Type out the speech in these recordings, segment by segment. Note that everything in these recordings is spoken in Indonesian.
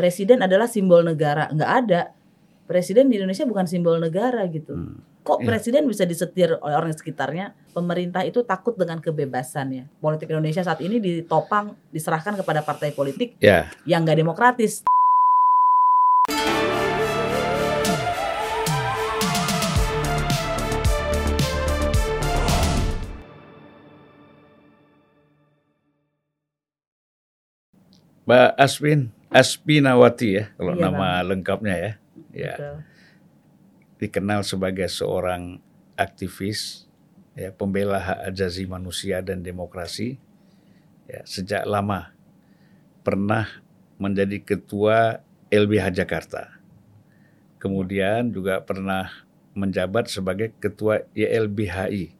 presiden adalah simbol negara. Nggak ada. Presiden di Indonesia bukan simbol negara gitu. Hmm. Kok Iya. presiden bisa disetir oleh orang sekitarnya? Pemerintah itu takut dengan kebebasannya. Politik Indonesia saat ini ditopang, diserahkan kepada partai politik Ya, yang nggak demokratis. Mbak Aswin, Aspinawati ya kalau Iya, nama lengkapnya ya. Ya, dikenal sebagai seorang aktivis ya pembela hak asasi manusia dan demokrasi. Ya, sejak lama pernah menjadi ketua LBH Jakarta. Kemudian juga pernah menjabat sebagai ketua YLBHI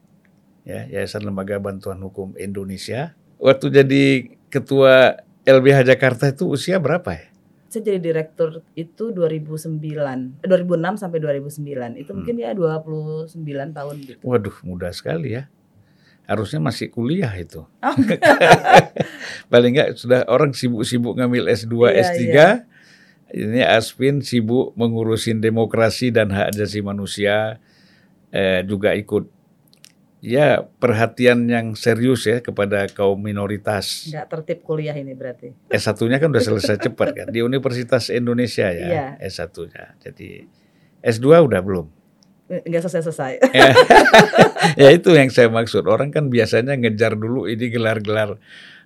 ya, Yayasan Lembaga Bantuan Hukum Indonesia. Waktu jadi ketua LBH Jakarta itu usia berapa ya? Saya jadi direktur itu 2009, eh, 2006 sampai 2009. Itu Hmm. mungkin ya 29 tahun gitu. Waduh, muda sekali ya. Harusnya masih kuliah itu. Oh, Paling enggak sudah orang sibuk-sibuk ngambil S2, Iya, S3. iya. Ini Aspin sibuk mengurusin demokrasi dan hak asasi manusia. Eh, juga ikut ya perhatian yang serius ya kepada kaum minoritas. Nggak tertib kuliah ini berarti. S1-nya kan udah selesai cepat kan di Universitas Indonesia ya Iya. S1-nya. Jadi S2 udah belum. Nggak selesai-selesai. ya itu yang saya maksud. Orang kan biasanya ngejar dulu ini gelar-gelar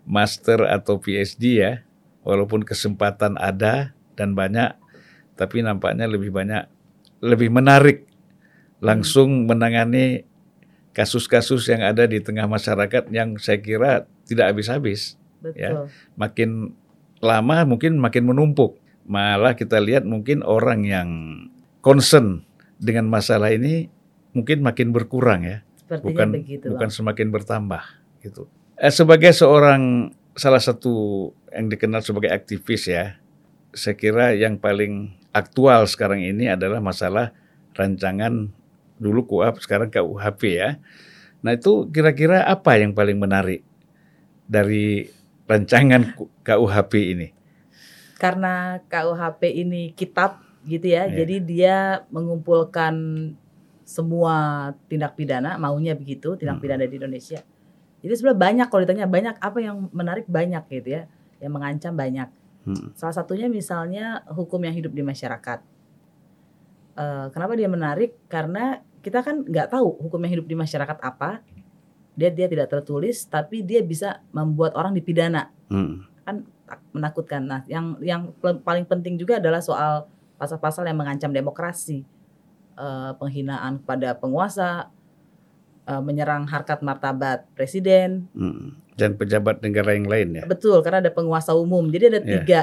master atau PhD ya. Walaupun kesempatan ada dan banyak, tapi nampaknya lebih banyak, lebih menarik langsung menangani kasus-kasus yang ada di tengah masyarakat yang saya kira tidak habis-habis. Betul. Makin lama mungkin makin menumpuk. Malah kita lihat mungkin orang yang concern dengan masalah ini mungkin makin berkurang ya Sepertinya bukan begitu. bukan Bang. semakin bertambah gitu. Eh, sebagai seorang salah satu yang dikenal sebagai aktivis ya, saya kira yang paling aktual sekarang ini adalah masalah rancangan dulu KUHP sekarang KUHP ya. Nah itu kira-kira apa yang paling menarik dari rancangan KUHP ini? Karena KUHP ini kitab gitu ya. Iya. Jadi dia mengumpulkan semua tindak pidana, maunya begitu, tindak Hmm. pidana di Indonesia. Jadi sebenarnya banyak kalau ditanya banyak apa yang menarik banyak gitu ya. Yang mengancam banyak. Hmm. Salah satunya misalnya hukum yang hidup di masyarakat. Eh, kenapa dia menarik? Karena kita kan nggak tahu hukum yang hidup di masyarakat apa. Dia dia tidak tertulis, tapi dia bisa membuat orang dipidana. Hmm. Tak- Menakutkan. Nah, yang yang paling penting juga adalah soal pasal-pasal yang mengancam demokrasi, Eh, penghinaan kepada penguasa, eh, menyerang harkat martabat presiden, Hmm. Dan pejabat negara yang lain ya. Betul, karena ada penguasa umum. Jadi ada Iya. tiga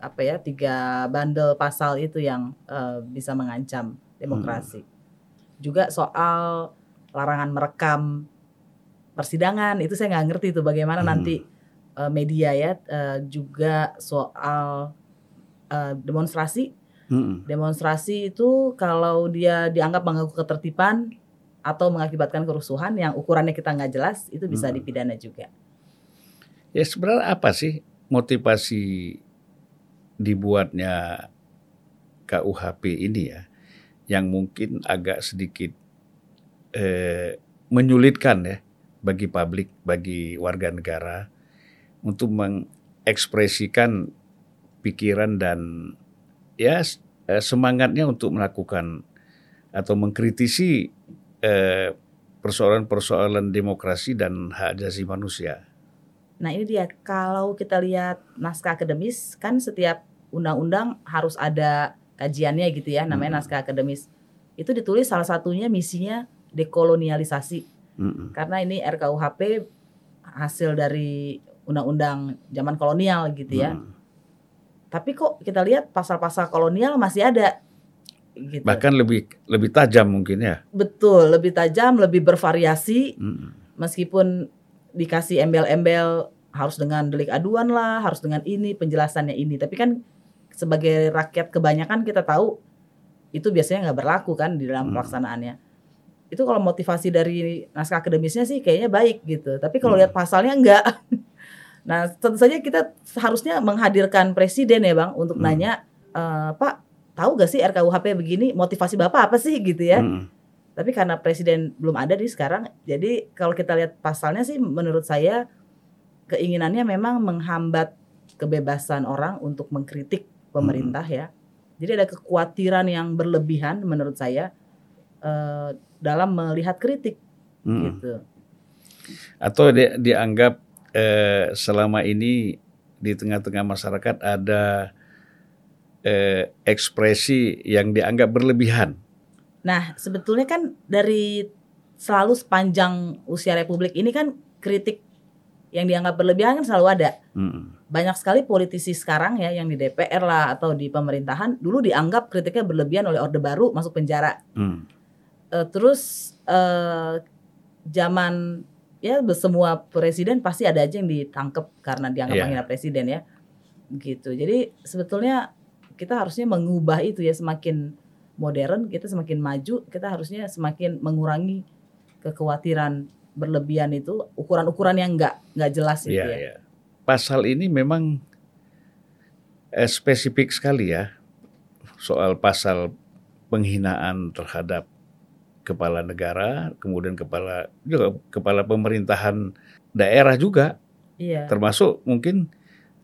apa ya, tiga bandel pasal itu yang eh, bisa mengancam demokrasi. Juga soal larangan merekam persidangan itu saya nggak ngerti itu bagaimana Hmm. nanti eh, media ya. Eh, juga soal eh, demonstrasi. Hmm. Demonstrasi itu kalau dia dianggap mengganggu ketertiban atau mengakibatkan kerusuhan yang ukurannya kita nggak jelas itu bisa Hmm. dipidana juga. Ya sebenarnya apa sih motivasi dibuatnya KUHP ini ya, yang mungkin agak sedikit eh, menyulitkan ya bagi publik, bagi warga negara untuk mengekspresikan pikiran dan ya eh, semangatnya untuk melakukan atau mengkritisi eh, persoalan-persoalan demokrasi dan hak asasi manusia. Nah ini dia kalau kita lihat naskah akademis kan setiap undang-undang harus ada kajiannya gitu ya namanya Hmm. naskah akademis. Itu ditulis salah satunya misinya dekolonialisasi Mm-mm. karena ini RKUHP hasil dari undang-undang zaman kolonial gitu ya. Tapi kok kita lihat pasal-pasal kolonial masih ada gitu. Bahkan lebih lebih tajam mungkin ya. Betul, lebih tajam, lebih bervariasi Mm-mm. meskipun dikasih embel-embel harus dengan delik aduan lah, harus dengan ini penjelasannya ini. Tapi kan sebagai rakyat kebanyakan kita tahu itu biasanya nggak berlaku kan di dalam Hmm. pelaksanaannya. Itu kalau motivasi dari naskah akademisnya sih kayaknya baik gitu. Tapi kalau Hmm. lihat pasalnya enggak. Nah, tentu saja kita seharusnya menghadirkan presiden ya, Bang, untuk Hmm. nanya, eee, "Pak, tahu gak sih RKUHP begini, motivasi Bapak apa sih?" Gitu ya. Mm. Tapi karena presiden belum ada nih sekarang, jadi kalau kita lihat pasalnya sih menurut saya keinginannya memang menghambat kebebasan orang untuk mengkritik pemerintah ya. Jadi ada kekhawatiran yang berlebihan menurut saya eh, dalam melihat kritik Mm. gitu. Atau dia dianggap eh, selama ini di tengah-tengah masyarakat ada eh, ekspresi yang dianggap berlebihan. Nah sebetulnya kan dari selalu sepanjang usia republik ini kan kritik yang dianggap berlebihan kan selalu ada. Mm. Banyak sekali politisi sekarang ya yang di DPR lah atau di pemerintahan dulu dianggap kritiknya berlebihan oleh Orde Baru masuk penjara. Mm. Eh, terus eh, zaman ya semua presiden pasti ada aja yang ditangkap karena dianggap Iya. menghina presiden ya. Gitu. Jadi sebetulnya kita harusnya mengubah itu ya semakin modern, kita semakin maju, kita harusnya semakin mengurangi kekhawatiran berlebihan itu, ukuran-ukuran yang enggak nggak jelas itu Ya, ya. Pasal ini memang eh, spesifik sekali ya soal pasal penghinaan terhadap kepala negara, kemudian kepala juga kepala pemerintahan daerah juga, Iya. termasuk mungkin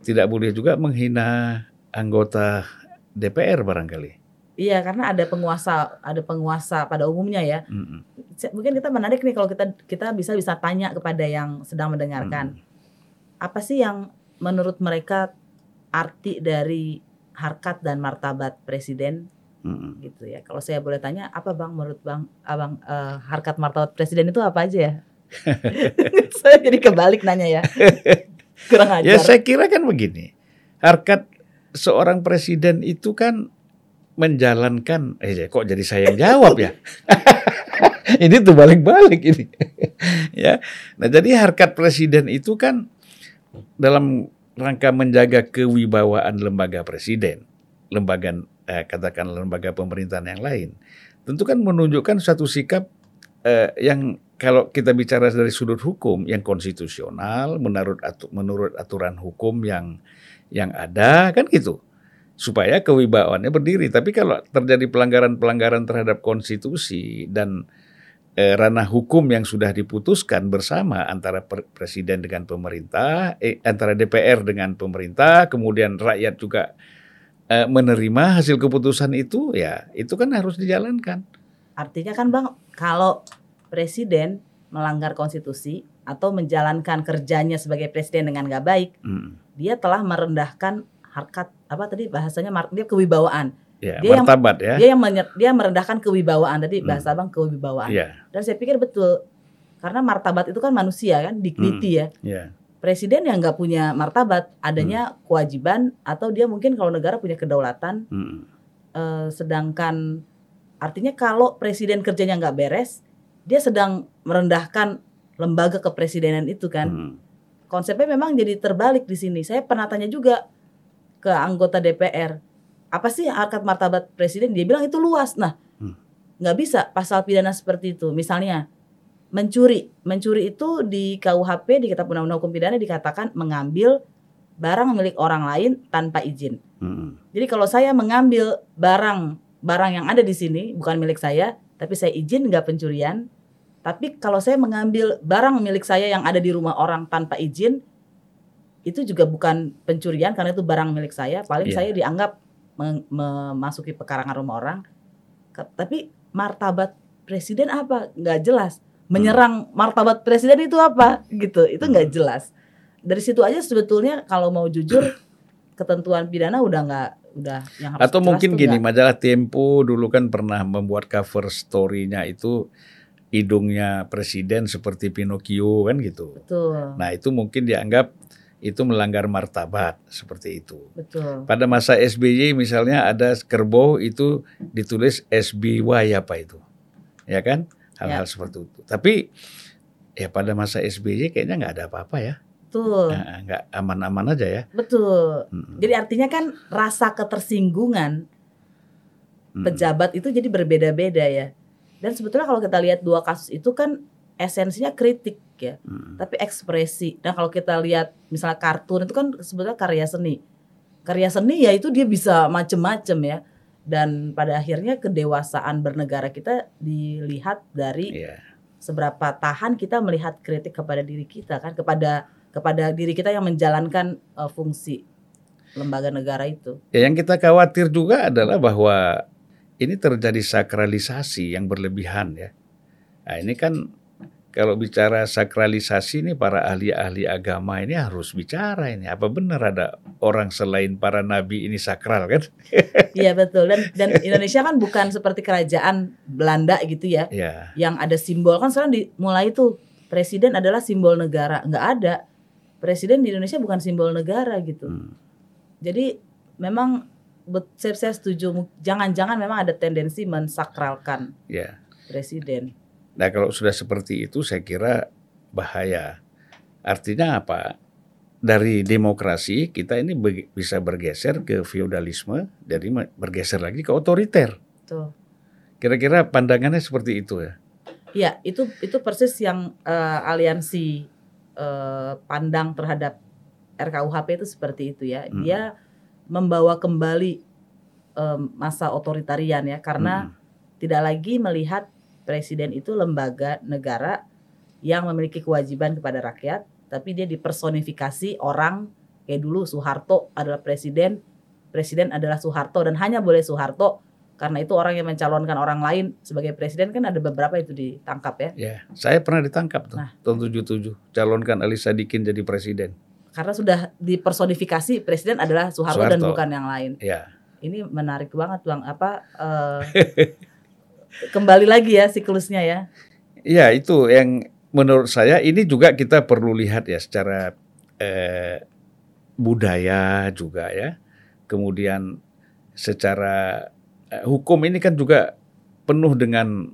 tidak boleh juga menghina anggota DPR barangkali. Iya, karena ada penguasa, ada penguasa pada umumnya ya. Mm-mm. Se- Mungkin kita menarik nih kalau kita kita bisa bisa tanya kepada yang sedang mendengarkan. Apa sih yang menurut mereka arti dari harkat dan martabat presiden Mm-mm. gitu ya. Kalau saya boleh tanya, apa Bang menurut Bang Abang eh, harkat martabat presiden itu apa aja ya? saya jadi kebalik nanya ya. Kurang ajar. Ya saya kira kan begini, harkat seorang presiden itu kan menjalankan, eh kok jadi saya yang jawab ya? ini tuh balik-balik ini, ya. Nah jadi harkat presiden itu kan dalam rangka menjaga kewibawaan lembaga presiden, lembaga eh, katakan lembaga pemerintahan yang lain, tentu kan menunjukkan suatu sikap eh, yang kalau kita bicara dari sudut hukum yang konstitusional menurut atu, menurut aturan hukum yang yang ada kan gitu. Supaya kewibawaannya berdiri. Tapi kalau terjadi pelanggaran-pelanggaran terhadap konstitusi dan eh, ranah hukum yang sudah diputuskan bersama antara presiden dengan pemerintah eh, antara DPR dengan pemerintah kemudian rakyat juga eh, menerima hasil keputusan itu ya itu kan harus dijalankan Artinya kan Bang, kalau presiden melanggar konstitusi atau menjalankan kerjanya sebagai presiden dengan nggak baik, Hmm. dia telah merendahkan harkat apa tadi bahasanya dia kewibawaan. Ya Dia yang- martabat ya Dia yang menye- dia merendahkan kewibawaan tadi Hmm. bahasa Bang kewibawaan. ya Dan saya pikir betul karena martabat itu kan manusia kan dignity ya. ya Presiden yang nggak punya martabat, adanya Hmm. kewajiban atau dia mungkin kalau negara punya kedaulatan Hmm. eh, sedangkan artinya kalau presiden kerjanya nggak beres, dia sedang merendahkan lembaga kepresidenan itu kan. Hmm. Konsepnya memang jadi terbalik di sini. Saya pernah tanya juga ke anggota DPR, apa sih harkat martabat presiden? Dia bilang itu luas. Nah, Hmm. nggak bisa pasal pidana seperti itu. Misalnya mencuri, mencuri itu di KUHP di Kitab Undang-Undang Hukum Pidana dikatakan mengambil barang milik orang lain tanpa izin. Hmm. Jadi kalau saya mengambil barang barang yang ada di sini bukan milik saya, tapi saya izin nggak pencurian. Tapi kalau saya mengambil barang milik saya yang ada di rumah orang tanpa izin, itu juga bukan pencurian karena itu barang milik saya. Paling Iya. saya dianggap memasuki pekarangan rumah orang. Tapi martabat presiden apa? Nggak jelas. Menyerang martabat presiden itu apa? Gitu. Itu nggak Hmm. jelas. Dari situ aja sebetulnya kalau mau jujur ketentuan pidana udah nggak udah yang harus Atau mungkin gini, nggak. majalah Tempo dulu kan pernah membuat cover story-nya itu hidungnya presiden seperti Pinocchio kan gitu. betul Nah itu mungkin dianggap itu melanggar martabat seperti itu. betul Pada masa SBY misalnya ada kerbau itu ditulis SBY apa itu, ya kan? Hal-hal seperti itu. Tapi ya pada masa SBY kayaknya nggak ada apa-apa ya, betul Nah, nggak aman-aman aja ya. betul Mm-mm. jadi artinya kan rasa ketersinggungan Mm-mm. pejabat itu jadi berbeda-beda ya dan sebetulnya kalau kita lihat dua kasus itu kan esensinya kritik ya, Hmm. tapi ekspresi. Dan kalau kita lihat misalnya kartun itu kan sebetulnya karya seni. Karya seni ya itu dia bisa macem-macem ya. Dan pada akhirnya kedewasaan bernegara kita dilihat dari Iya. seberapa tahan kita melihat kritik kepada diri kita kan, kepada kepada diri kita yang menjalankan eh, fungsi lembaga negara itu. Ya, yang kita khawatir juga adalah bahwa ini terjadi sakralisasi yang berlebihan ya. Nah, ini kan kalau bicara sakralisasi ini para ahli-ahli agama ini harus bicara ini apa benar ada orang selain para nabi ini sakral kan? Iya betul dan dan Indonesia kan bukan seperti kerajaan Belanda gitu ya Ya. yang ada simbol kan sekarang dimulai tuh presiden adalah simbol negara nggak ada presiden di Indonesia bukan simbol negara gitu Hmm. jadi memang saya, saya setuju jangan-jangan memang ada tendensi mensakralkan Ya. presiden Nah, kalau sudah seperti itu saya kira bahaya. Artinya apa? Dari demokrasi kita ini be- bisa bergeser ke feodalisme, jadi bergeser lagi ke otoriter. Kira-kira pandangannya seperti itu ya? ya itu itu persis yang eh, aliansi eh, pandang terhadap RKUHP itu seperti itu ya Hmm. dia membawa kembali em, masa otoritarian ya karena Hmm. tidak lagi melihat presiden itu lembaga negara yang memiliki kewajiban kepada rakyat, tapi dia dipersonifikasi orang kayak dulu Soeharto adalah presiden, presiden adalah Soeharto dan hanya boleh Soeharto karena itu orang yang mencalonkan orang lain sebagai presiden kan ada beberapa itu ditangkap ya. Ya, saya pernah ditangkap tuh Nah. tahun 77, calonkan Ali Sadikin jadi presiden. Karena sudah dipersonifikasi presiden adalah Soeharto, dan Soeharto. bukan yang lain. Ya, Ini menarik banget Bang. Apa eh, kembali lagi ya siklusnya ya. ya itu yang menurut saya ini juga kita perlu lihat ya secara eh, budaya juga ya. Kemudian secara eh, hukum ini kan juga penuh dengan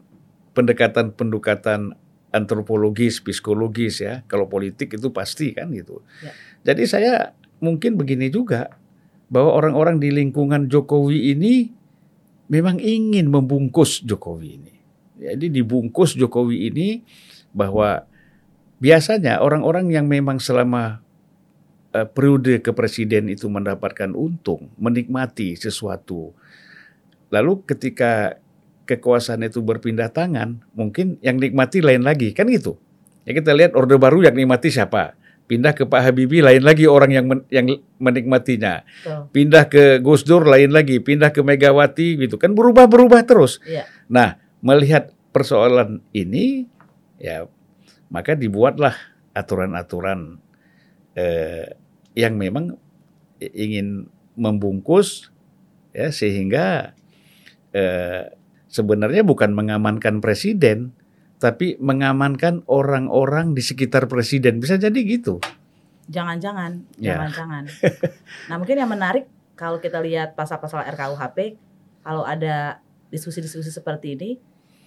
pendekatan-pendekatan antropologis, psikologis ya. Kalau politik itu pasti kan gitu. Ya. Jadi saya mungkin begini juga bahwa orang-orang di lingkungan Jokowi ini memang ingin membungkus Jokowi ini. Jadi dibungkus Jokowi ini bahwa biasanya orang-orang yang memang selama eh, periode kepresiden itu mendapatkan untung, menikmati sesuatu. Lalu ketika kekuasaan itu berpindah tangan, mungkin yang nikmati lain lagi, kan gitu. Ya kita lihat Orde Baru yang nikmati siapa? Pindah ke Pak Habibie lain lagi orang yang men- yang menikmatinya. Pindah ke Gus Dur lain lagi, pindah ke Megawati gitu kan berubah-berubah terus. Iya. Nah, melihat persoalan ini ya maka dibuatlah aturan-aturan eh, yang memang ingin membungkus ya sehingga eh, sebenarnya bukan mengamankan presiden tapi mengamankan orang-orang di sekitar presiden bisa jadi gitu. Jangan-jangan, Ya. jangan-jangan. nah mungkin yang menarik kalau kita lihat pasal-pasal RKUHP, kalau ada diskusi-diskusi seperti ini,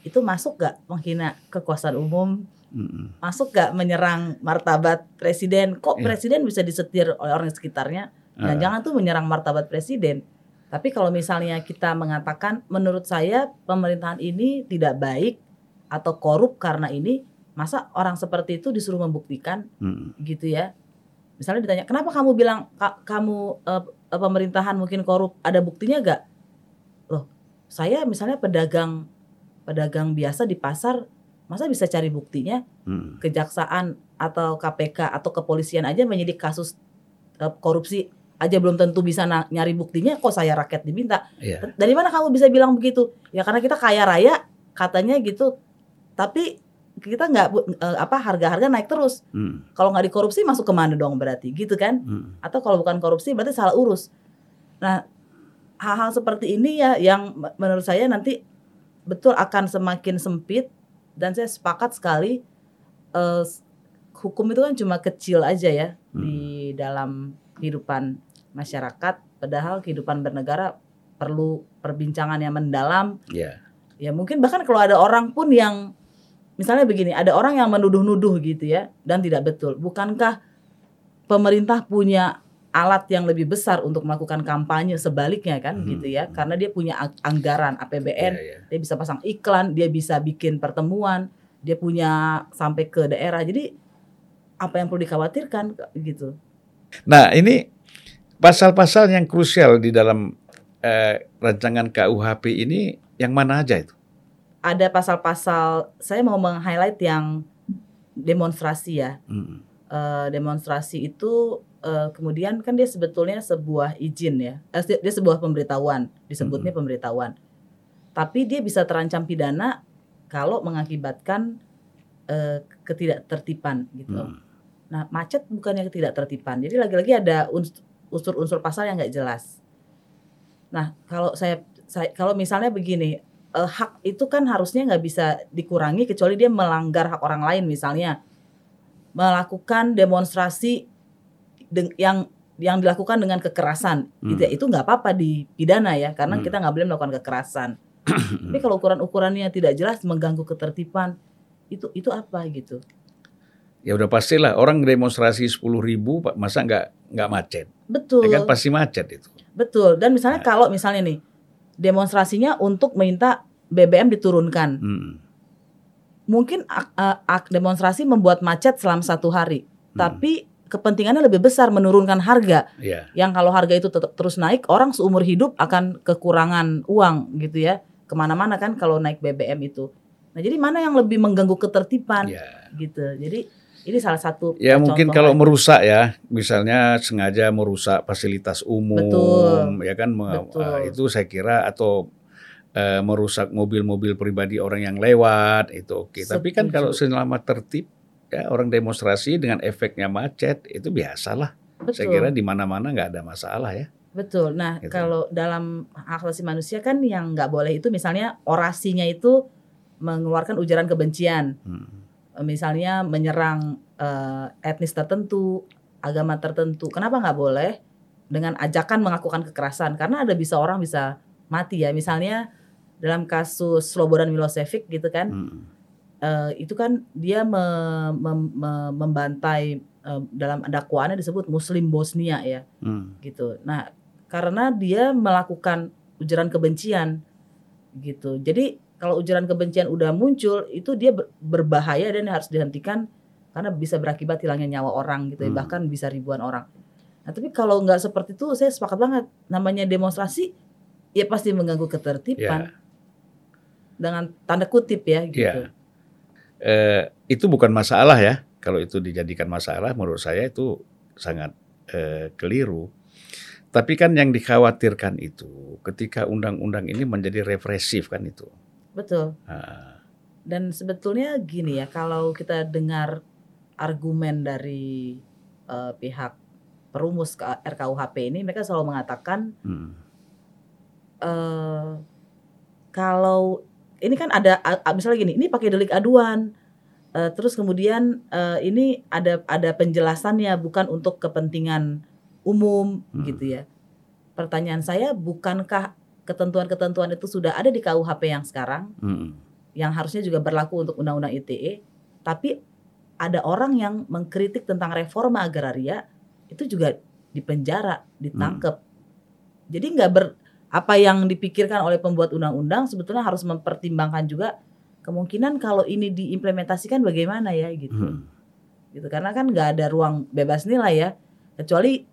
itu masuk gak menghina kekuasaan umum, Mm-mm. masuk gak menyerang martabat presiden? Kok Ya. presiden bisa disetir oleh orang di sekitarnya? Ah. Dan jangan tuh menyerang martabat presiden. Tapi kalau misalnya kita mengatakan, menurut saya pemerintahan ini tidak baik atau korup karena ini, masa orang seperti itu disuruh membuktikan Mm-mm. gitu ya. Misalnya ditanya, kenapa kamu bilang ka- kamu eh, pemerintahan mungkin korup? Ada buktinya gak? Loh, saya misalnya pedagang pedagang biasa di pasar, masa bisa cari buktinya? Mm. Kejaksaan atau KPK atau kepolisian aja menyidik kasus eh, korupsi aja belum tentu bisa nyari buktinya. Kok saya rakyat diminta? Iya. Dari mana kamu bisa bilang begitu? Ya karena kita kaya raya, katanya gitu. Tapi kita nggak eh, apa harga-harga naik terus. Mm. Kalau nggak dikorupsi masuk ke mana dong berarti gitu kan? Mm. Atau kalau bukan korupsi berarti salah urus. Nah hal-hal seperti ini ya yang me- menurut saya nanti betul akan semakin sempit dan saya sepakat sekali s- hukum itu kan cuma kecil aja ya Hmm. di dalam kehidupan masyarakat. Padahal kehidupan bernegara perlu perbincangan yang mendalam Iya. ya mungkin bahkan kalau ada orang pun yang misalnya begini ada orang yang menuduh-nuduh gitu ya dan tidak betul bukankah pemerintah punya alat yang lebih besar untuk melakukan kampanye sebaliknya kan Hmm. gitu ya karena dia punya ang- anggaran APBN Iya, iya. dia bisa pasang iklan dia bisa bikin pertemuan dia punya sampai ke daerah jadi apa yang perlu dikhawatirkan gitu. Nah, ini pasal-pasal yang krusial di dalam eh, rancangan KUHP ini yang mana aja itu? Ada pasal-pasal saya mau meng-highlight yang demonstrasi ya. Hmm. Eh, demonstrasi itu eh, kemudian kan dia sebetulnya sebuah izin ya. Eh, dia sebuah pemberitahuan, disebutnya pemberitahuan. Tapi dia bisa terancam pidana kalau mengakibatkan eh, ketidaktertiban gitu. Hmm. Nah, macet bukannya ketidaktertiban. Jadi lagi-lagi ada uns- unsur-unsur pasal yang nggak jelas. Nah, kalau saya, saya kalau misalnya begini, eh, hak itu kan harusnya nggak bisa dikurangi kecuali dia melanggar hak orang lain, misalnya melakukan demonstrasi yang yang dilakukan dengan kekerasan, Hmm. itu itu nggak apa-apa dipidana ya, karena Hmm. kita nggak boleh melakukan kekerasan. Tapi kalau ukuran-ukurannya tidak jelas, mengganggu ketertiban, itu itu apa gitu? Ya udah pastilah orang demonstrasi 10 ribu, Pak, masa nggak nggak macet? Betul. Ya kan pasti macet itu. Betul. Dan misalnya Nah. kalau misalnya nih demonstrasinya untuk minta BBM diturunkan, Hmm. mungkin ak- a- ak- demonstrasi membuat macet selama satu hari, Hmm. tapi kepentingannya lebih besar menurunkan harga. Ya. Yang kalau harga itu tetap terus naik, orang seumur hidup akan kekurangan uang gitu ya, ke mana-mana kan kalau naik BBM itu. Nah jadi mana yang lebih mengganggu ketertiban Ya. gitu. Jadi ini salah satu Ya mungkin kalau merusak ya, misalnya sengaja merusak fasilitas umum, Betul. ya kan, Betul. eh, itu saya kira atau eh, merusak mobil-mobil pribadi orang yang lewat itu oke. Tapi kan kalau selama tertib, ya orang demonstrasi dengan efeknya macet itu biasalah. Saya Betul. kira di mana-mana nggak ada masalah ya. Betul. Nah, Gitu. kalau dalam hak asasi manusia kan yang nggak boleh itu misalnya orasinya itu mengeluarkan ujaran kebencian, Hmm. Eh, misalnya menyerang eh, etnis tertentu, agama tertentu. Kenapa nggak boleh dengan ajakan melakukan kekerasan? Karena ada bisa orang bisa mati ya. Misalnya dalam kasus Slobodan Milosevic gitu kan, Hmm. eh, itu kan dia me- mem- me- membantai eh, dalam dakwaannya disebut Muslim Bosnia ya Hmm. gitu. Nah, karena dia melakukan ujaran kebencian gitu. Jadi kalau ujaran kebencian udah muncul itu dia ber- berbahaya dan harus dihentikan karena bisa berakibat hilangnya nyawa orang gitu ya, Hmm. bahkan bisa ribuan orang. Nah, tapi kalau nggak seperti itu saya sepakat banget namanya demonstrasi ya pasti mengganggu ketertiban Ya. dengan tanda kutip ya gitu. Ya. Eh, itu bukan masalah ya. Kalau itu dijadikan masalah, menurut saya itu sangat eh, keliru. Tapi kan yang dikhawatirkan itu ketika undang-undang ini menjadi represif kan itu. Betul. Nah, Dan sebetulnya gini ya, kalau kita dengar argumen dari eh, pihak perumus RKUHP ini, mereka selalu mengatakan hmm, eh kalau ini kan ada misalnya gini, ini pakai delik aduan, eh, terus kemudian eh, ini ada ada penjelasannya bukan untuk kepentingan umum Hmm. gitu ya. Pertanyaan saya, bukankah ketentuan-ketentuan itu sudah ada di KUHP yang sekarang? hmm, yang harusnya juga berlaku untuk undang-undang ITE, tapi ada orang yang mengkritik tentang reforma agraria itu juga dipenjara, ditangkap. Jadi nggak ber apa yang dipikirkan oleh pembuat undang-undang sebetulnya harus mempertimbangkan juga kemungkinan kalau ini diimplementasikan bagaimana ya gitu. hmm. Gitu karena kan nggak ada ruang bebas nilai ya, kecuali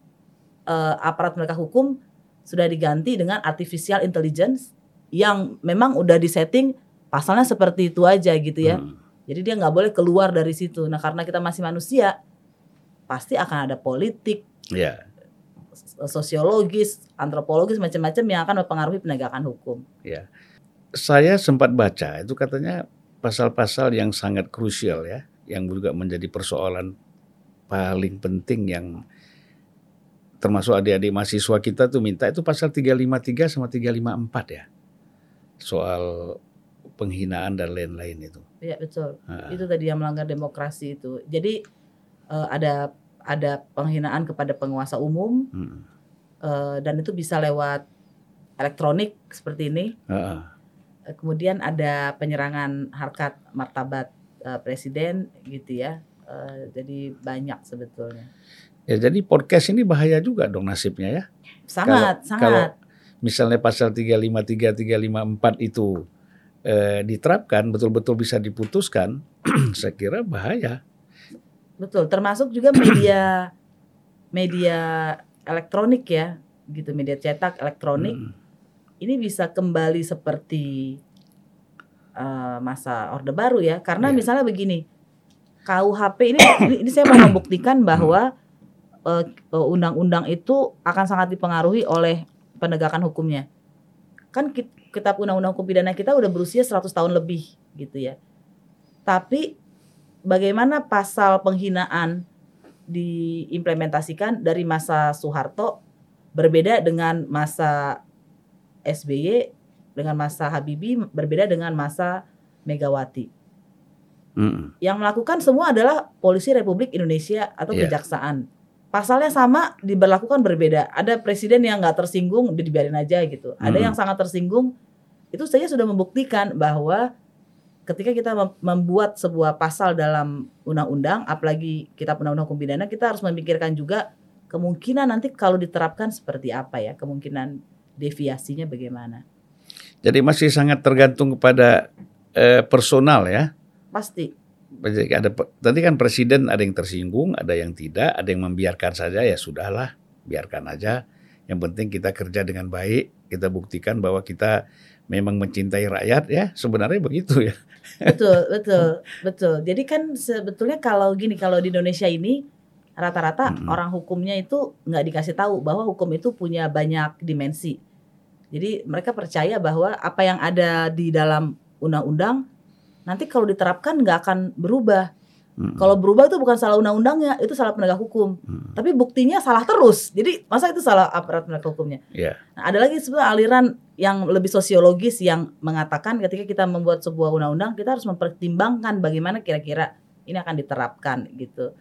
eh, aparat penegak hukum sudah diganti dengan artificial intelligence yang memang udah disetting pasalnya seperti itu aja gitu ya. Hmm. Jadi dia nggak boleh keluar dari situ. Nah karena kita masih manusia, pasti akan ada politik, Ya, sosiologis, antropologis macam-macam yang akan mempengaruhi penegakan hukum. ya. Saya sempat baca itu katanya pasal-pasal yang sangat krusial ya, yang juga menjadi persoalan paling penting yang termasuk adik-adik mahasiswa kita tuh minta itu pasal 353 sama 354 ya. Soal penghinaan dan lain-lain itu. Ya betul. Ah, Itu tadi yang melanggar demokrasi itu. Jadi eh, ada ada penghinaan kepada penguasa umum hmm. eh, dan itu bisa lewat elektronik seperti ini. Eh, Kemudian ada penyerangan harkat martabat eh, presiden gitu ya. Eh, jadi banyak sebetulnya. Ya jadi podcast ini bahaya juga dong nasibnya ya. Sangat, Kalau- sangat. Misalnya pasal 353 354 itu eh, diterapkan betul-betul bisa diputuskan, saya kira bahaya. Betul, termasuk juga media media elektronik ya, gitu media cetak elektronik Mm. ini bisa kembali seperti eh, masa Orde Baru ya. Karena Iya. misalnya begini, KUHP ini ini, ini saya mau membuktikan bahwa eh, undang-undang itu akan sangat dipengaruhi oleh penegakan hukumnya. Kan kit- kitab undang-undang hukum pidana kita udah berusia 100 tahun lebih gitu ya. Tapi bagaimana pasal penghinaan diimplementasikan dari masa Soeharto berbeda dengan masa SBY dengan masa Habibie berbeda dengan masa Megawati. Mm. Yang melakukan semua adalah polisi Republik Indonesia atau Iya. kejaksaan. Pasalnya sama diberlakukan berbeda. Ada presiden yang nggak tersinggung udah dibiarin aja gitu. Ada Mm. yang sangat tersinggung. Itu saja sudah membuktikan bahwa ketika kita mem- membuat sebuah pasal dalam undang-undang, apalagi kita undang-undang hukum pidana, kita harus memikirkan juga kemungkinan nanti kalau diterapkan seperti apa ya, kemungkinan deviasinya bagaimana. Jadi masih sangat tergantung kepada eh, personal ya. Pasti. Ada tadi kan presiden ada yang tersinggung, ada yang tidak, ada yang membiarkan saja ya sudahlah, biarkan aja. Yang penting kita kerja dengan baik, kita buktikan bahwa kita memang mencintai rakyat ya. Sebenarnya begitu ya. betul betul betul jadi kan sebetulnya kalau gini kalau di Indonesia ini rata-rata Mm-mm. orang hukumnya itu nggak dikasih tahu bahwa hukum itu punya banyak dimensi jadi mereka percaya bahwa apa yang ada di dalam undang-undang nanti kalau diterapkan nggak akan berubah Mm. kalau berubah itu bukan salah undang-undangnya itu salah penegak hukum Mm. tapi buktinya salah terus jadi masa itu salah aparat penegak hukumnya Ya. Nah, ada lagi sebenarnya aliran yang lebih sosiologis yang mengatakan ketika kita membuat sebuah undang-undang kita harus mempertimbangkan bagaimana kira-kira ini akan diterapkan gitu.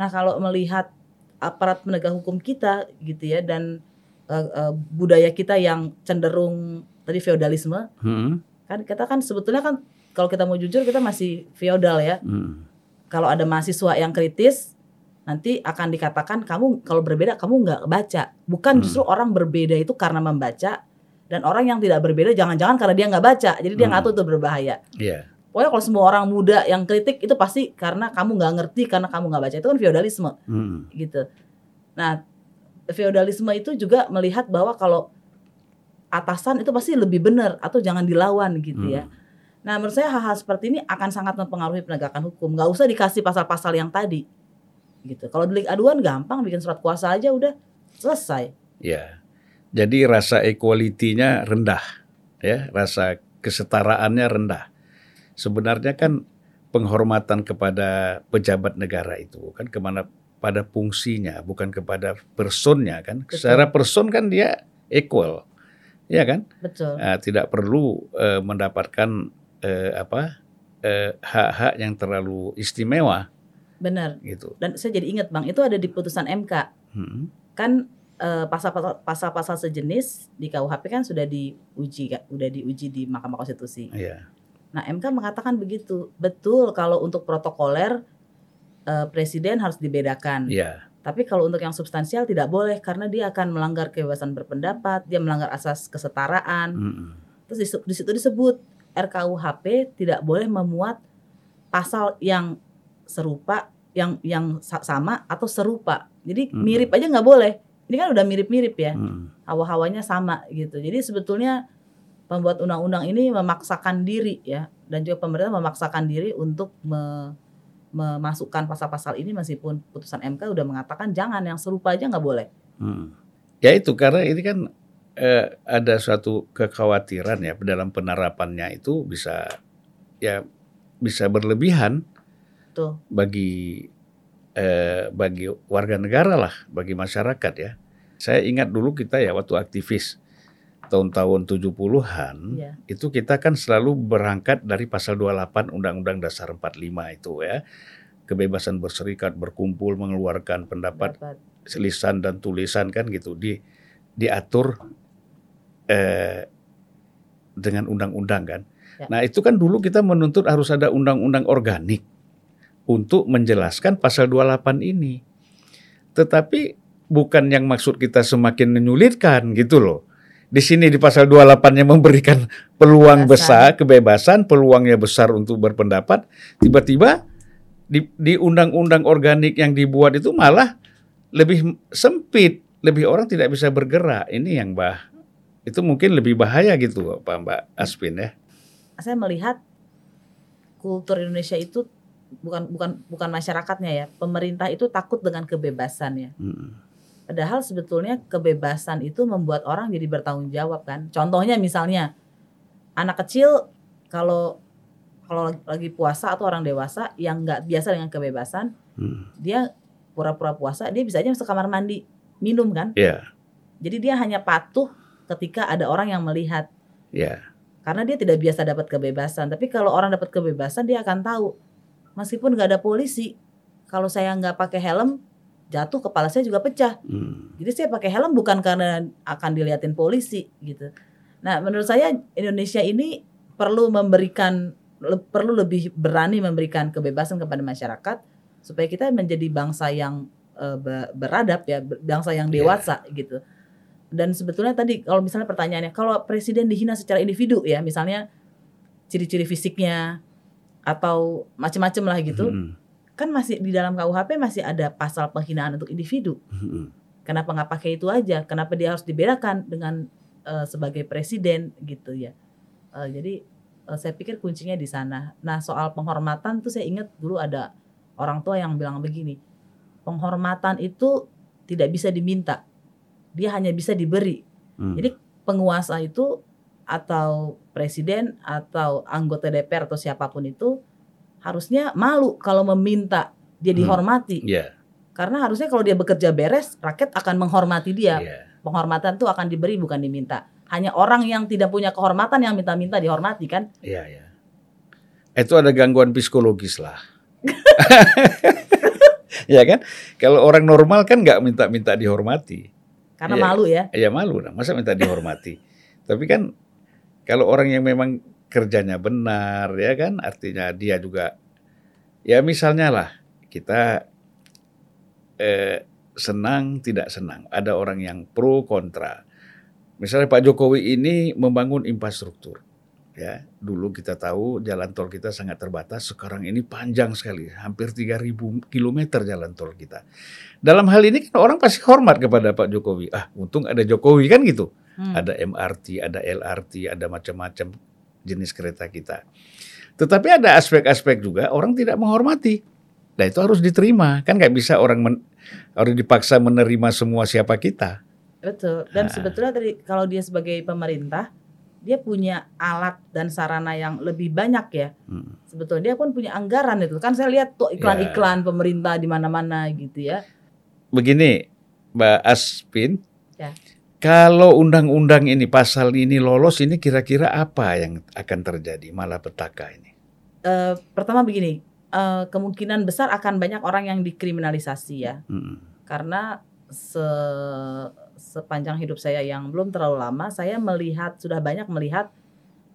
Nah, kalau melihat aparat penegak hukum kita gitu ya dan eh, eh, budaya kita yang cenderung tadi feodalisme Mm. kan kita kan sebetulnya kan kalau kita mau jujur kita masih feodal ya Mm. kalau ada mahasiswa yang kritis nanti akan dikatakan kamu kalau berbeda kamu nggak baca bukan Hmm. justru orang berbeda itu karena membaca dan orang yang tidak berbeda jangan-jangan karena dia nggak baca jadi dia Hmm. tahu itu berbahaya Ya. pokoknya kalau semua orang muda yang kritik itu pasti karena kamu nggak ngerti karena kamu nggak baca itu kan feodalisme Mm. gitu nah feodalisme itu juga melihat bahwa kalau atasan itu pasti lebih benar atau jangan dilawan gitu ya Mm. Nah, menurut saya hal-hal seperti ini akan sangat mempengaruhi penegakan hukum. Nggak usah dikasih pasal-pasal yang tadi. Gitu. Kalau delik aduan gampang bikin surat kuasa aja udah selesai. Ya. Jadi rasa equality-nya rendah ya, rasa kesetaraannya rendah. Sebenarnya kan penghormatan kepada pejabat negara itu kan ke mana pada fungsinya bukan kepada personnya kan. Betul. Secara person kan dia equal. Ya kan? Betul. Eh, tidak perlu eh, mendapatkan eh, apa? eh, hak-hak yang terlalu istimewa Benar. gitu. Dan saya jadi ingat, Bang, itu ada di putusan MK. Hmm. Kan eh, pasal-pasal pasal-pasal sejenis di KUHP kan sudah diuji kan, udah diuji di Mahkamah Konstitusi. Iya. Nah, MK mengatakan begitu. Betul kalau untuk protokoler eh, presiden harus dibedakan. Iya. Tapi kalau untuk yang substansial tidak boleh karena dia akan melanggar kebebasan berpendapat, dia melanggar asas kesetaraan. Mm-mm. Terus di, di situ disebut RKUHP tidak boleh memuat pasal yang serupa, yang yang sa- sama atau serupa. Jadi Mm. mirip aja nggak boleh. Ini kan udah mirip-mirip ya, Mm. hawa-hawanya sama gitu. Jadi sebetulnya pembuat undang-undang ini memaksakan diri ya, dan juga pemerintah memaksakan diri untuk me- memasukkan pasal-pasal ini meskipun putusan MK udah mengatakan jangan yang serupa aja nggak boleh. Hmm. Ya itu karena ini kan eh, ada suatu kekhawatiran ya dalam penerapannya itu bisa ya bisa berlebihan Tuh, bagi eh, bagi warga negara lah, bagi masyarakat ya. Saya ingat dulu kita ya waktu aktivis tahun-tahun 70-an ya. itu kita kan selalu berangkat dari pasal 28 Undang-Undang Dasar 45 itu ya. Kebebasan berserikat, berkumpul, mengeluarkan pendapat Dapat. lisan dan tulisan kan gitu di diatur eh, dengan undang-undang kan. Ya. Nah itu kan dulu kita menuntut harus ada undang-undang organik untuk menjelaskan pasal 28 ini. Tetapi bukan yang maksud kita semakin menyulitkan gitu loh. Di sini di pasal 28 yang memberikan peluang Kebebasan. besar, kebebasan, peluangnya besar untuk berpendapat, tiba-tiba di, di undang-undang organik yang dibuat itu malah lebih sempit, lebih orang tidak bisa bergerak. Ini yang bah itu mungkin lebih bahaya gitu, Pak Mbak Aspin ya. Saya melihat kultur Indonesia itu bukan bukan bukan masyarakatnya ya, pemerintah itu takut dengan kebebasan ya. Hmm. Padahal sebetulnya kebebasan itu membuat orang jadi bertanggung jawab kan. Contohnya misalnya anak kecil kalau kalau lagi puasa atau orang dewasa yang nggak biasa dengan kebebasan, hmm. dia pura-pura puasa, dia bisa aja masuk kamar mandi minum kan? Iya. Yeah. Jadi dia hanya patuh ketika ada orang yang melihat. Yeah. Karena dia tidak biasa dapat kebebasan. Tapi kalau orang dapat kebebasan, dia akan tahu meskipun nggak ada polisi, kalau saya nggak pakai helm, jatuh kepala saya juga pecah. Hmm. Jadi saya pakai helm bukan karena akan dilihatin polisi gitu. Nah, menurut saya Indonesia ini perlu memberikan le, perlu lebih berani memberikan kebebasan kepada masyarakat supaya kita menjadi bangsa yang uh, beradab ya, bangsa yang iya. dewasa yeah. gitu. Dan sebetulnya tadi kalau misalnya pertanyaannya kalau presiden dihina secara individu ya, misalnya ciri-ciri fisiknya atau macam-macam lah gitu. Hmm. Kan masih di dalam KUHP masih ada pasal penghinaan untuk individu. Hmm. Kenapa nggak pakai itu aja? Kenapa dia harus dibedakan dengan uh, sebagai presiden gitu ya? Uh, jadi uh, saya pikir kuncinya di sana. Nah soal penghormatan tuh saya ingat dulu ada orang tua yang bilang begini, penghormatan itu tidak bisa diminta, dia hanya bisa diberi. Hmm. Jadi penguasa itu atau presiden atau anggota DPR atau siapa pun itu harusnya malu kalau meminta dia hmm. dihormati. Hmm. Yeah. Karena harusnya kalau dia bekerja beres, rakyat akan menghormati dia. Yeah. Penghormatan itu akan diberi bukan diminta. Hanya orang yang tidak punya kehormatan yang minta-minta dihormati kan? Iya, yeah, iya. Yeah. Itu ada gangguan psikologis lah. ya kan? Kalau orang normal kan nggak minta-minta dihormati. Karena ya, malu ya? Iya malu, nah. masa minta dihormati. Tapi kan kalau orang yang memang kerjanya benar ya kan artinya dia juga ya misalnya lah kita eh, senang tidak senang ada orang yang pro kontra misalnya Pak Jokowi ini membangun infrastruktur ya dulu kita tahu jalan tol kita sangat terbatas sekarang ini panjang sekali hampir 3000 km jalan tol kita dalam hal ini kan orang pasti hormat kepada Pak Jokowi ah untung ada Jokowi kan gitu Hmm. Ada MRT, ada LRT, ada macam-macam jenis kereta kita. Tetapi ada aspek-aspek juga orang tidak menghormati. Nah itu harus diterima. Kan nggak bisa orang men, harus dipaksa menerima semua siapa kita. Betul. Dan nah. sebetulnya tadi kalau dia sebagai pemerintah, dia punya alat dan sarana yang lebih banyak ya. Hmm. Sebetulnya dia pun punya anggaran itu. Kan saya lihat tuh iklan-iklan ya. pemerintah di mana-mana gitu ya. Begini, Mbak Aspin. Ya. Kalau undang-undang ini pasal ini lolos ini kira-kira apa yang akan terjadi malah petaka ini? Uh, pertama begini, uh, kemungkinan besar akan banyak orang yang dikriminalisasi ya, hmm. karena se sepanjang hidup saya yang belum terlalu lama, saya melihat sudah banyak melihat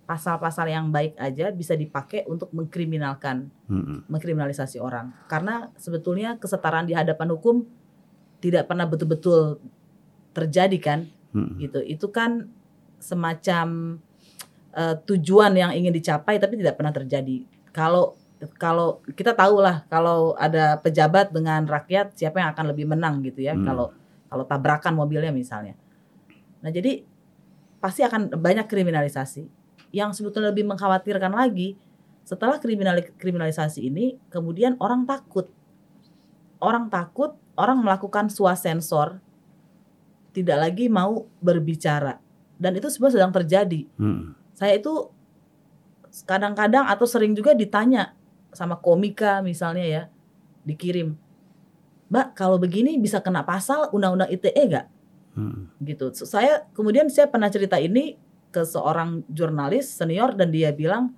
pasal-pasal yang baik aja bisa dipakai untuk mengkriminalkan, hmm. mengkriminalisasi orang. Karena sebetulnya kesetaraan di hadapan hukum tidak pernah betul-betul terjadi kan hmm. gitu itu kan semacam uh, tujuan yang ingin dicapai tapi tidak pernah terjadi kalau kalau kita tahu lah kalau ada pejabat dengan rakyat siapa yang akan lebih menang gitu ya hmm. kalau kalau tabrakan mobilnya misalnya. Nah jadi pasti akan banyak kriminalisasi. Yang sebetulnya lebih mengkhawatirkan lagi setelah kriminal kriminalisasi ini kemudian orang takut. Orang takut orang melakukan swasensor tidak lagi mau berbicara. Dan itu sebenarnya sedang terjadi. Hmm. Saya itu kadang-kadang atau sering juga ditanya sama komika misalnya ya dikirim, Mbak kalau begini bisa kena pasal undang-undang ITE gak? Hmm. Gitu. Saya kemudian saya pernah cerita ini ke seorang jurnalis senior dan dia bilang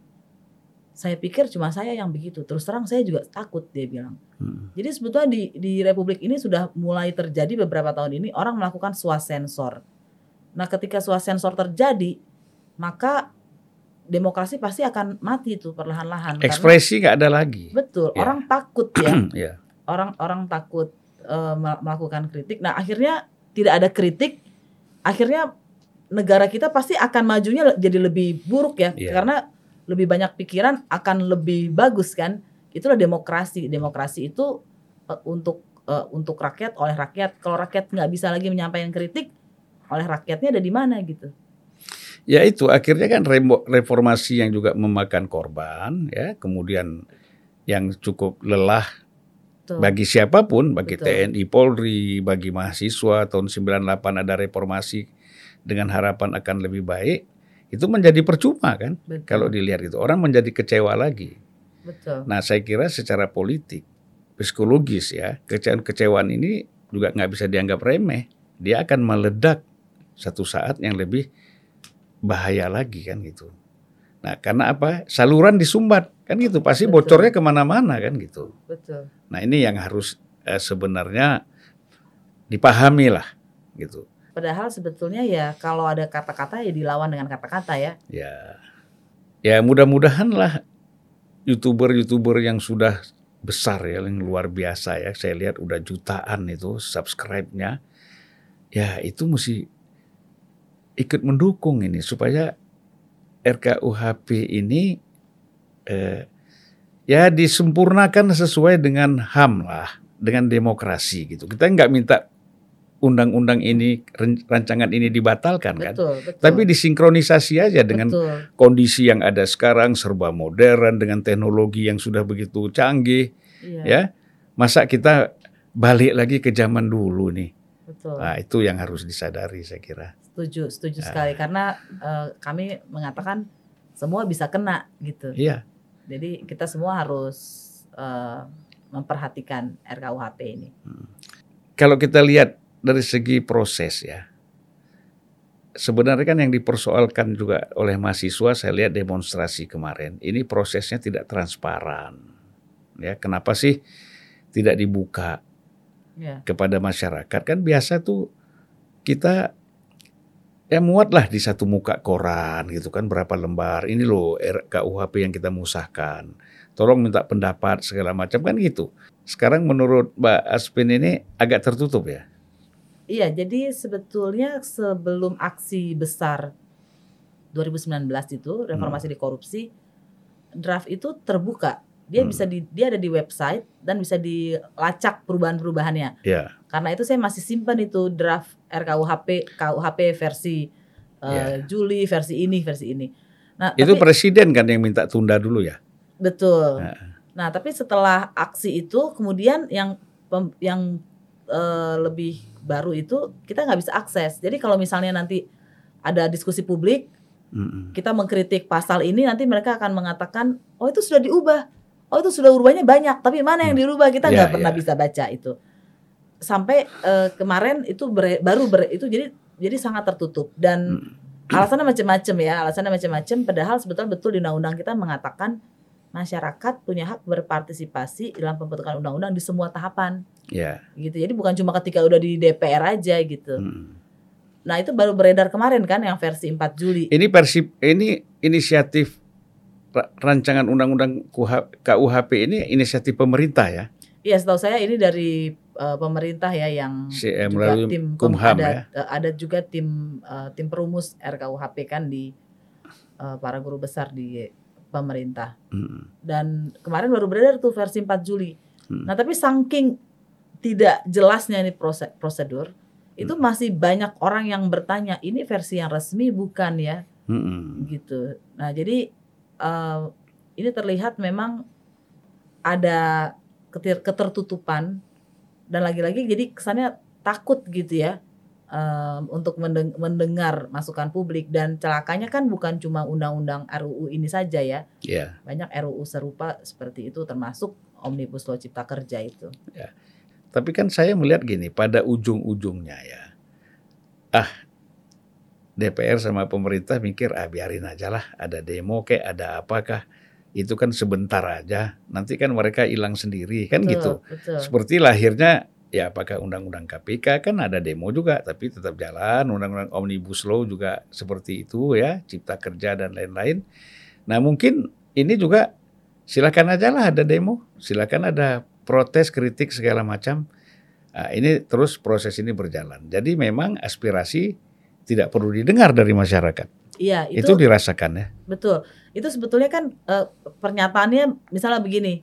saya pikir cuma saya yang begitu. Terus terang saya juga takut dia bilang. Hmm. Jadi sebetulnya di di Republik ini sudah mulai terjadi beberapa tahun ini orang melakukan swasensor. Nah, ketika swasensor terjadi, maka demokrasi pasti akan mati itu perlahan-lahan. Ekspresi nggak ada lagi. Betul, yeah. orang takut ya. yeah. Orang orang takut uh, melakukan kritik. Nah, akhirnya tidak ada kritik, akhirnya negara kita pasti akan majunya jadi lebih buruk ya, yeah. karena lebih banyak pikiran akan lebih bagus kan itulah demokrasi. Demokrasi itu eh, untuk eh, untuk rakyat oleh rakyat. Kalau rakyat nggak bisa lagi menyampaikan kritik oleh rakyatnya ada di mana gitu. Ya itu akhirnya kan reformasi yang juga memakan korban ya, kemudian yang cukup lelah Tuh. bagi siapa pun, bagi Betul. TNI Polri, bagi mahasiswa tahun 98 ada reformasi dengan harapan akan lebih baik, itu menjadi percuma kan Betul. kalau dilihat itu. Orang menjadi kecewa lagi. Betul. Nah, saya kira secara politik, psikologis ya, kecewaan-kecewaan ini juga nggak bisa dianggap remeh. Dia akan meledak satu saat yang lebih bahaya lagi kan gitu. Nah, karena apa? Saluran disumbat kan gitu. Pasti Betul. bocornya ke mana-mana kan gitu. Betul. Nah, ini yang harus eh, sebenarnya dipahami lah gitu. Padahal sebetulnya ya kalau ada kata-kata ya dilawan dengan kata-kata ya. Ya, ya mudah-mudahan lah youtuber-youtuber yang sudah besar ya, yang luar biasa ya. Saya lihat udah jutaan itu subscribe-nya. Ya itu mesti ikut mendukung ini supaya RKUHP ini eh, ya disempurnakan sesuai dengan HAM lah, dengan demokrasi gitu. Kita nggak minta undang-undang ini rancangan ini dibatalkan kan, Betul, betul. tapi disinkronisasi aja dengan betul. kondisi yang ada sekarang serba modern dengan teknologi yang sudah begitu canggih Iya, ya masa kita balik lagi ke zaman dulu nih betul. nah itu yang harus disadari saya kira Setuju, setuju Ah. sekali. Karena eh, kami mengatakan semua bisa kena gitu. iya. Jadi kita semua harus eh, memperhatikan RKUHP ini. kalau kita lihat dari segi proses ya. Sebenarnya kan yang dipersoalkan juga oleh mahasiswa saya lihat demonstrasi kemarin ini prosesnya tidak transparan. Ya kenapa sih tidak dibuka Ya, kepada masyarakat? Kan biasa tuh kita ya muatlah di satu muka koran gitu kan berapa lembar ini loh RKUHP yang kita musahkan tolong minta pendapat segala macam kan gitu sekarang menurut Mbak Aspin ini agak tertutup ya Iya, jadi sebetulnya sebelum aksi besar 2019 itu reformasi Hmm. di korupsi, draft itu terbuka. Dia Hmm. bisa di dia ada di website dan bisa dilacak perubahan-perubahannya. ya Karena itu saya masih simpan itu draft RKUHP KUHP versi eh, Ya. Juli versi ini versi ini. Nah, itu tapi- presiden kan yang minta tunda dulu ya Betul. Nah. Nah, tapi setelah aksi itu kemudian yang pem- yang eh, lebih baru itu kita nggak bisa akses. Jadi kalau misalnya nanti ada diskusi publik, kita mengkritik pasal ini nanti mereka akan mengatakan, "Oh, itu sudah diubah. Oh, itu sudah urubahnya banyak, tapi mana yang dirubah? Kita nggak Ya, pernah ya. bisa baca itu." Sampai eh, kemarin itu ber- baru ber- itu jadi jadi sangat tertutup. Dan Mm. alasannya macam-macam ya alasannya macam-macam padahal sebetulnya betul di undang-undang kita mengatakan masyarakat punya hak berpartisipasi dalam pembentukan undang-undang di semua tahapan. Ya. Gitu. Jadi bukan cuma ketika udah di DPR aja gitu. Mm. nah itu baru beredar kemarin kan yang versi 4 Juli. Ini persip ini inisiatif ra- rancangan undang-undang KUH KUHP ini inisiatif pemerintah ya? Iya setahu saya ini dari eh, pemerintah ya yang Si- eh, juga tim Kumham ada ya. eh, ada juga tim eh, tim perumus RKUHP kan di eh, para guru besar di pemerintah Mm. dan kemarin baru beredar tuh versi 4 Juli. Hmm. Nah, tapi saking tidak jelasnya ini prose- prosedur, itu Hmm. masih banyak orang yang bertanya, ini versi yang resmi bukan ya? Mm-mm. Gitu. Nah, jadi eh, ini terlihat memang ada ketir- ketertutupan dan lagi-lagi jadi kesannya takut gitu ya em, untuk mendeng- mendengar masukan publik dan celakanya kan bukan cuma undang-undang RUU ini saja ya Ya. banyak RUU serupa seperti itu termasuk Omnibus Law Cipta Kerja itu. Tapi kan saya melihat gini, pada ujung-ujungnya ya, ah DPR sama pemerintah mikir ah biarin aja lah, ada demo kayak ada apakah, itu kan sebentar aja, nanti kan mereka hilang sendiri kan Betul, gitu. Betul. Seperti lahirnya ya apakah undang-undang KPK kan ada demo juga tapi tetap jalan, undang-undang Omnibus Law juga seperti itu ya, cipta kerja dan lain-lain. Nah mungkin ini juga silakan aja lah ada demo, silakan ada protes, kritik segala macam. Nah, ini terus proses ini berjalan. Jadi memang aspirasi tidak perlu didengar dari masyarakat. Iya, Itu, itu, dirasakan ya. betul. Itu sebetulnya kan eh, pernyataannya misalnya begini.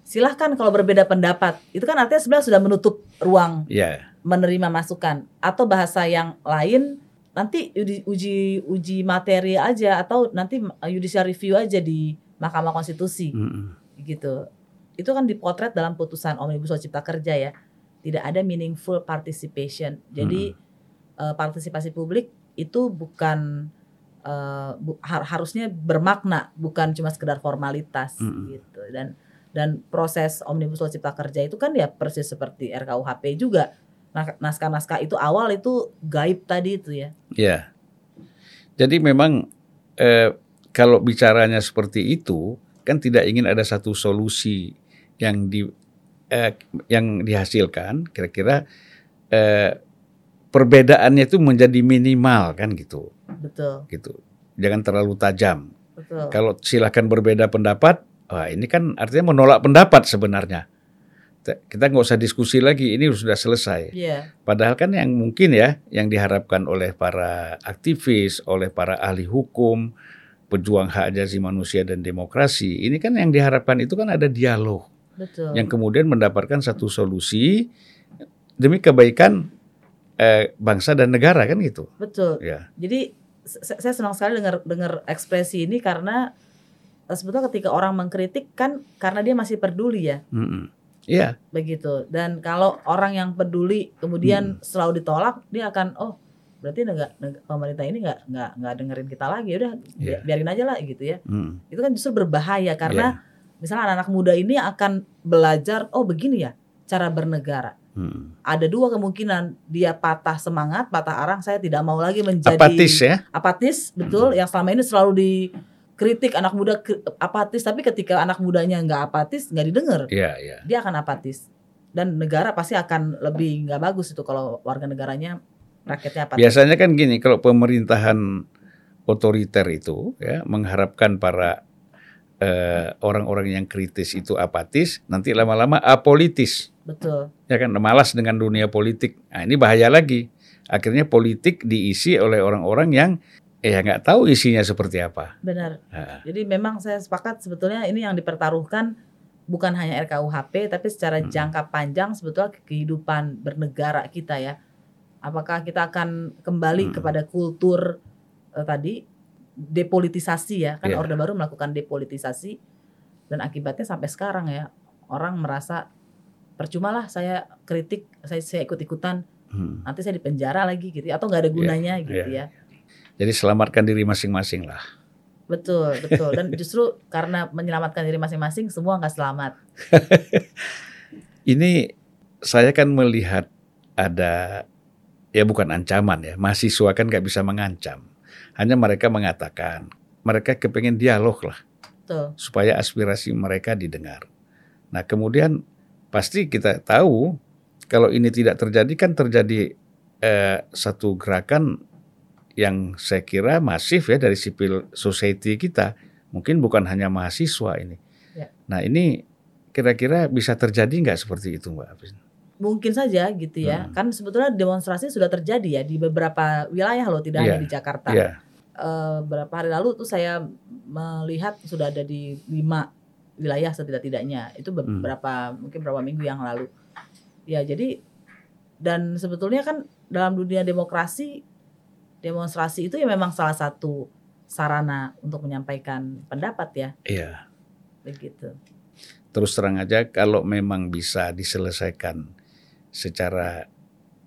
silahkan kalau berbeda pendapat. Itu kan artinya sebenarnya sudah menutup ruang Ya, menerima masukan atau bahasa yang lain nanti uji uji, uji materi aja atau nanti judicial review aja di Mahkamah Konstitusi mm-mm. gitu. Itu kan dipotret dalam putusan Omnibus Law Cipta Kerja ya. Tidak ada meaningful participation. Jadi eh, partisipasi publik itu bukan eh, bu- har- harusnya bermakna, bukan cuma sekedar formalitas Mm-mm. gitu. Dan dan proses Omnibus Law Cipta Kerja itu kan ya persis seperti RKUHP juga. Nah, naskah-naskah itu awal itu gaib tadi itu ya. ya. Jadi memang eh, kalau bicaranya seperti itu kan tidak ingin ada satu solusi yang di eh, yang dihasilkan kira-kira eh, perbedaannya itu menjadi minimal kan gitu Betul, gitu. Jangan terlalu tajam. betul. Kalau silakan berbeda pendapat, wah ini kan artinya menolak pendapat sebenarnya. Kita- nggak usah diskusi lagi, ini sudah selesai. Iya, Padahal kan yang mungkin ya, yang diharapkan oleh para aktivis, oleh para ahli hukum, pejuang hak asasi manusia dan demokrasi, ini kan yang diharapkan itu kan ada dialog betul. yang kemudian mendapatkan satu solusi demi kebaikan eh, bangsa dan negara kan gitu. Betul. Ya, Jadi saya senang sekali dengar dengar ekspresi ini karena eh, sebetulnya ketika orang mengkritik kan karena dia masih peduli ya. Iya, begitu. Dan kalau orang yang peduli kemudian selalu ditolak, dia akan oh berarti nega, nega- pemerintah ini nggak nggak nggak dengerin kita lagi, udah Iya. biarin aja lah gitu ya. Mm. Itu kan justru berbahaya karena misalnya anak-anak muda ini akan belajar oh begini ya cara bernegara. Mm. Ada dua kemungkinan dia patah semangat, patah arang, saya tidak mau lagi menjadi apatis ya. apatis betul yang selama ini selalu dikritik anak muda apatis tapi ketika anak mudanya nggak apatis nggak didengar Iya, iya. dia akan apatis dan negara pasti akan lebih nggak bagus itu kalau warga negaranya rakyatnya apatis Biasanya kan gini, kalau pemerintahan otoriter itu ya mengharapkan para eh, orang-orang yang kritis itu apatis, nanti lama-lama apolitis, betul ya kan malas dengan dunia politik. Nah, ini bahaya lagi. Akhirnya politik diisi oleh orang-orang yang eh nggak tahu isinya seperti apa. benar Nah, jadi memang saya sepakat sebetulnya ini yang dipertaruhkan bukan hanya RKUHP tapi secara Hmm. jangka panjang sebetulnya kehidupan bernegara kita ya apakah kita akan kembali Hmm. kepada kultur eh, tadi depolitisasi ya kan Iya. Orde Baru melakukan depolitisasi dan akibatnya sampai sekarang ya orang merasa percuma lah saya kritik saya, saya ikut ikutan hmm. nanti saya dipenjara lagi gitu ya, atau nggak ada Iya, gunanya gitu iya. ya Jadi selamatkan diri masing-masing lah. betul betul dan justru karena menyelamatkan diri masing-masing semua nggak selamat Ini saya kan melihat ada ya bukan ancaman ya, mahasiswa kan nggak bisa mengancam. Hanya mereka mengatakan mereka kepengen dialog lah tuh supaya aspirasi mereka didengar. Nah kemudian pasti kita tahu kalau ini tidak terjadi kan terjadi eh, satu gerakan yang saya kira masif ya dari civil society kita. Mungkin bukan hanya mahasiswa ini. Ya. Nah ini kira-kira bisa terjadi nggak seperti itu Mbak Apis? Mungkin saja gitu ya Hmm. kan sebetulnya demonstrasi sudah terjadi ya di beberapa wilayah loh tidak hanya Iya, di Jakarta Iya. Eh, beberapa hari lalu tuh saya melihat sudah ada di lima wilayah setidak-tidaknya itu Hmm. beberapa mungkin beberapa minggu yang lalu ya jadi dan sebetulnya kan dalam dunia demokrasi demonstrasi itu ya memang salah satu sarana untuk menyampaikan pendapat ya Iya. begitu Terus terang aja kalau memang bisa diselesaikan secara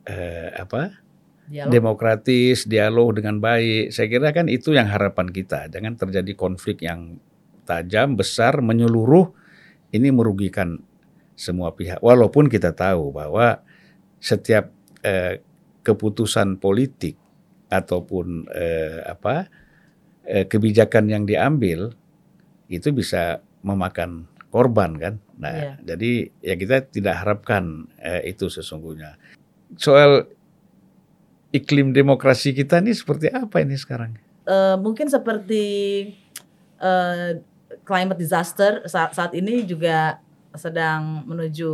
eh, apa dialog demokratis, dialog dengan baik. Saya kira kan itu yang harapan kita. Jangan terjadi konflik yang tajam, besar, menyeluruh. Ini merugikan semua pihak. Walaupun kita tahu bahwa setiap eh, keputusan politik ataupun eh, apa eh, kebijakan yang diambil itu bisa memakan korban kan. Nah, Iya. jadi ya kita tidak harapkan eh, itu sesungguhnya. Soal iklim demokrasi kita ini seperti apa ini sekarang? Eh, mungkin seperti eh, climate disaster saat, saat ini juga sedang menuju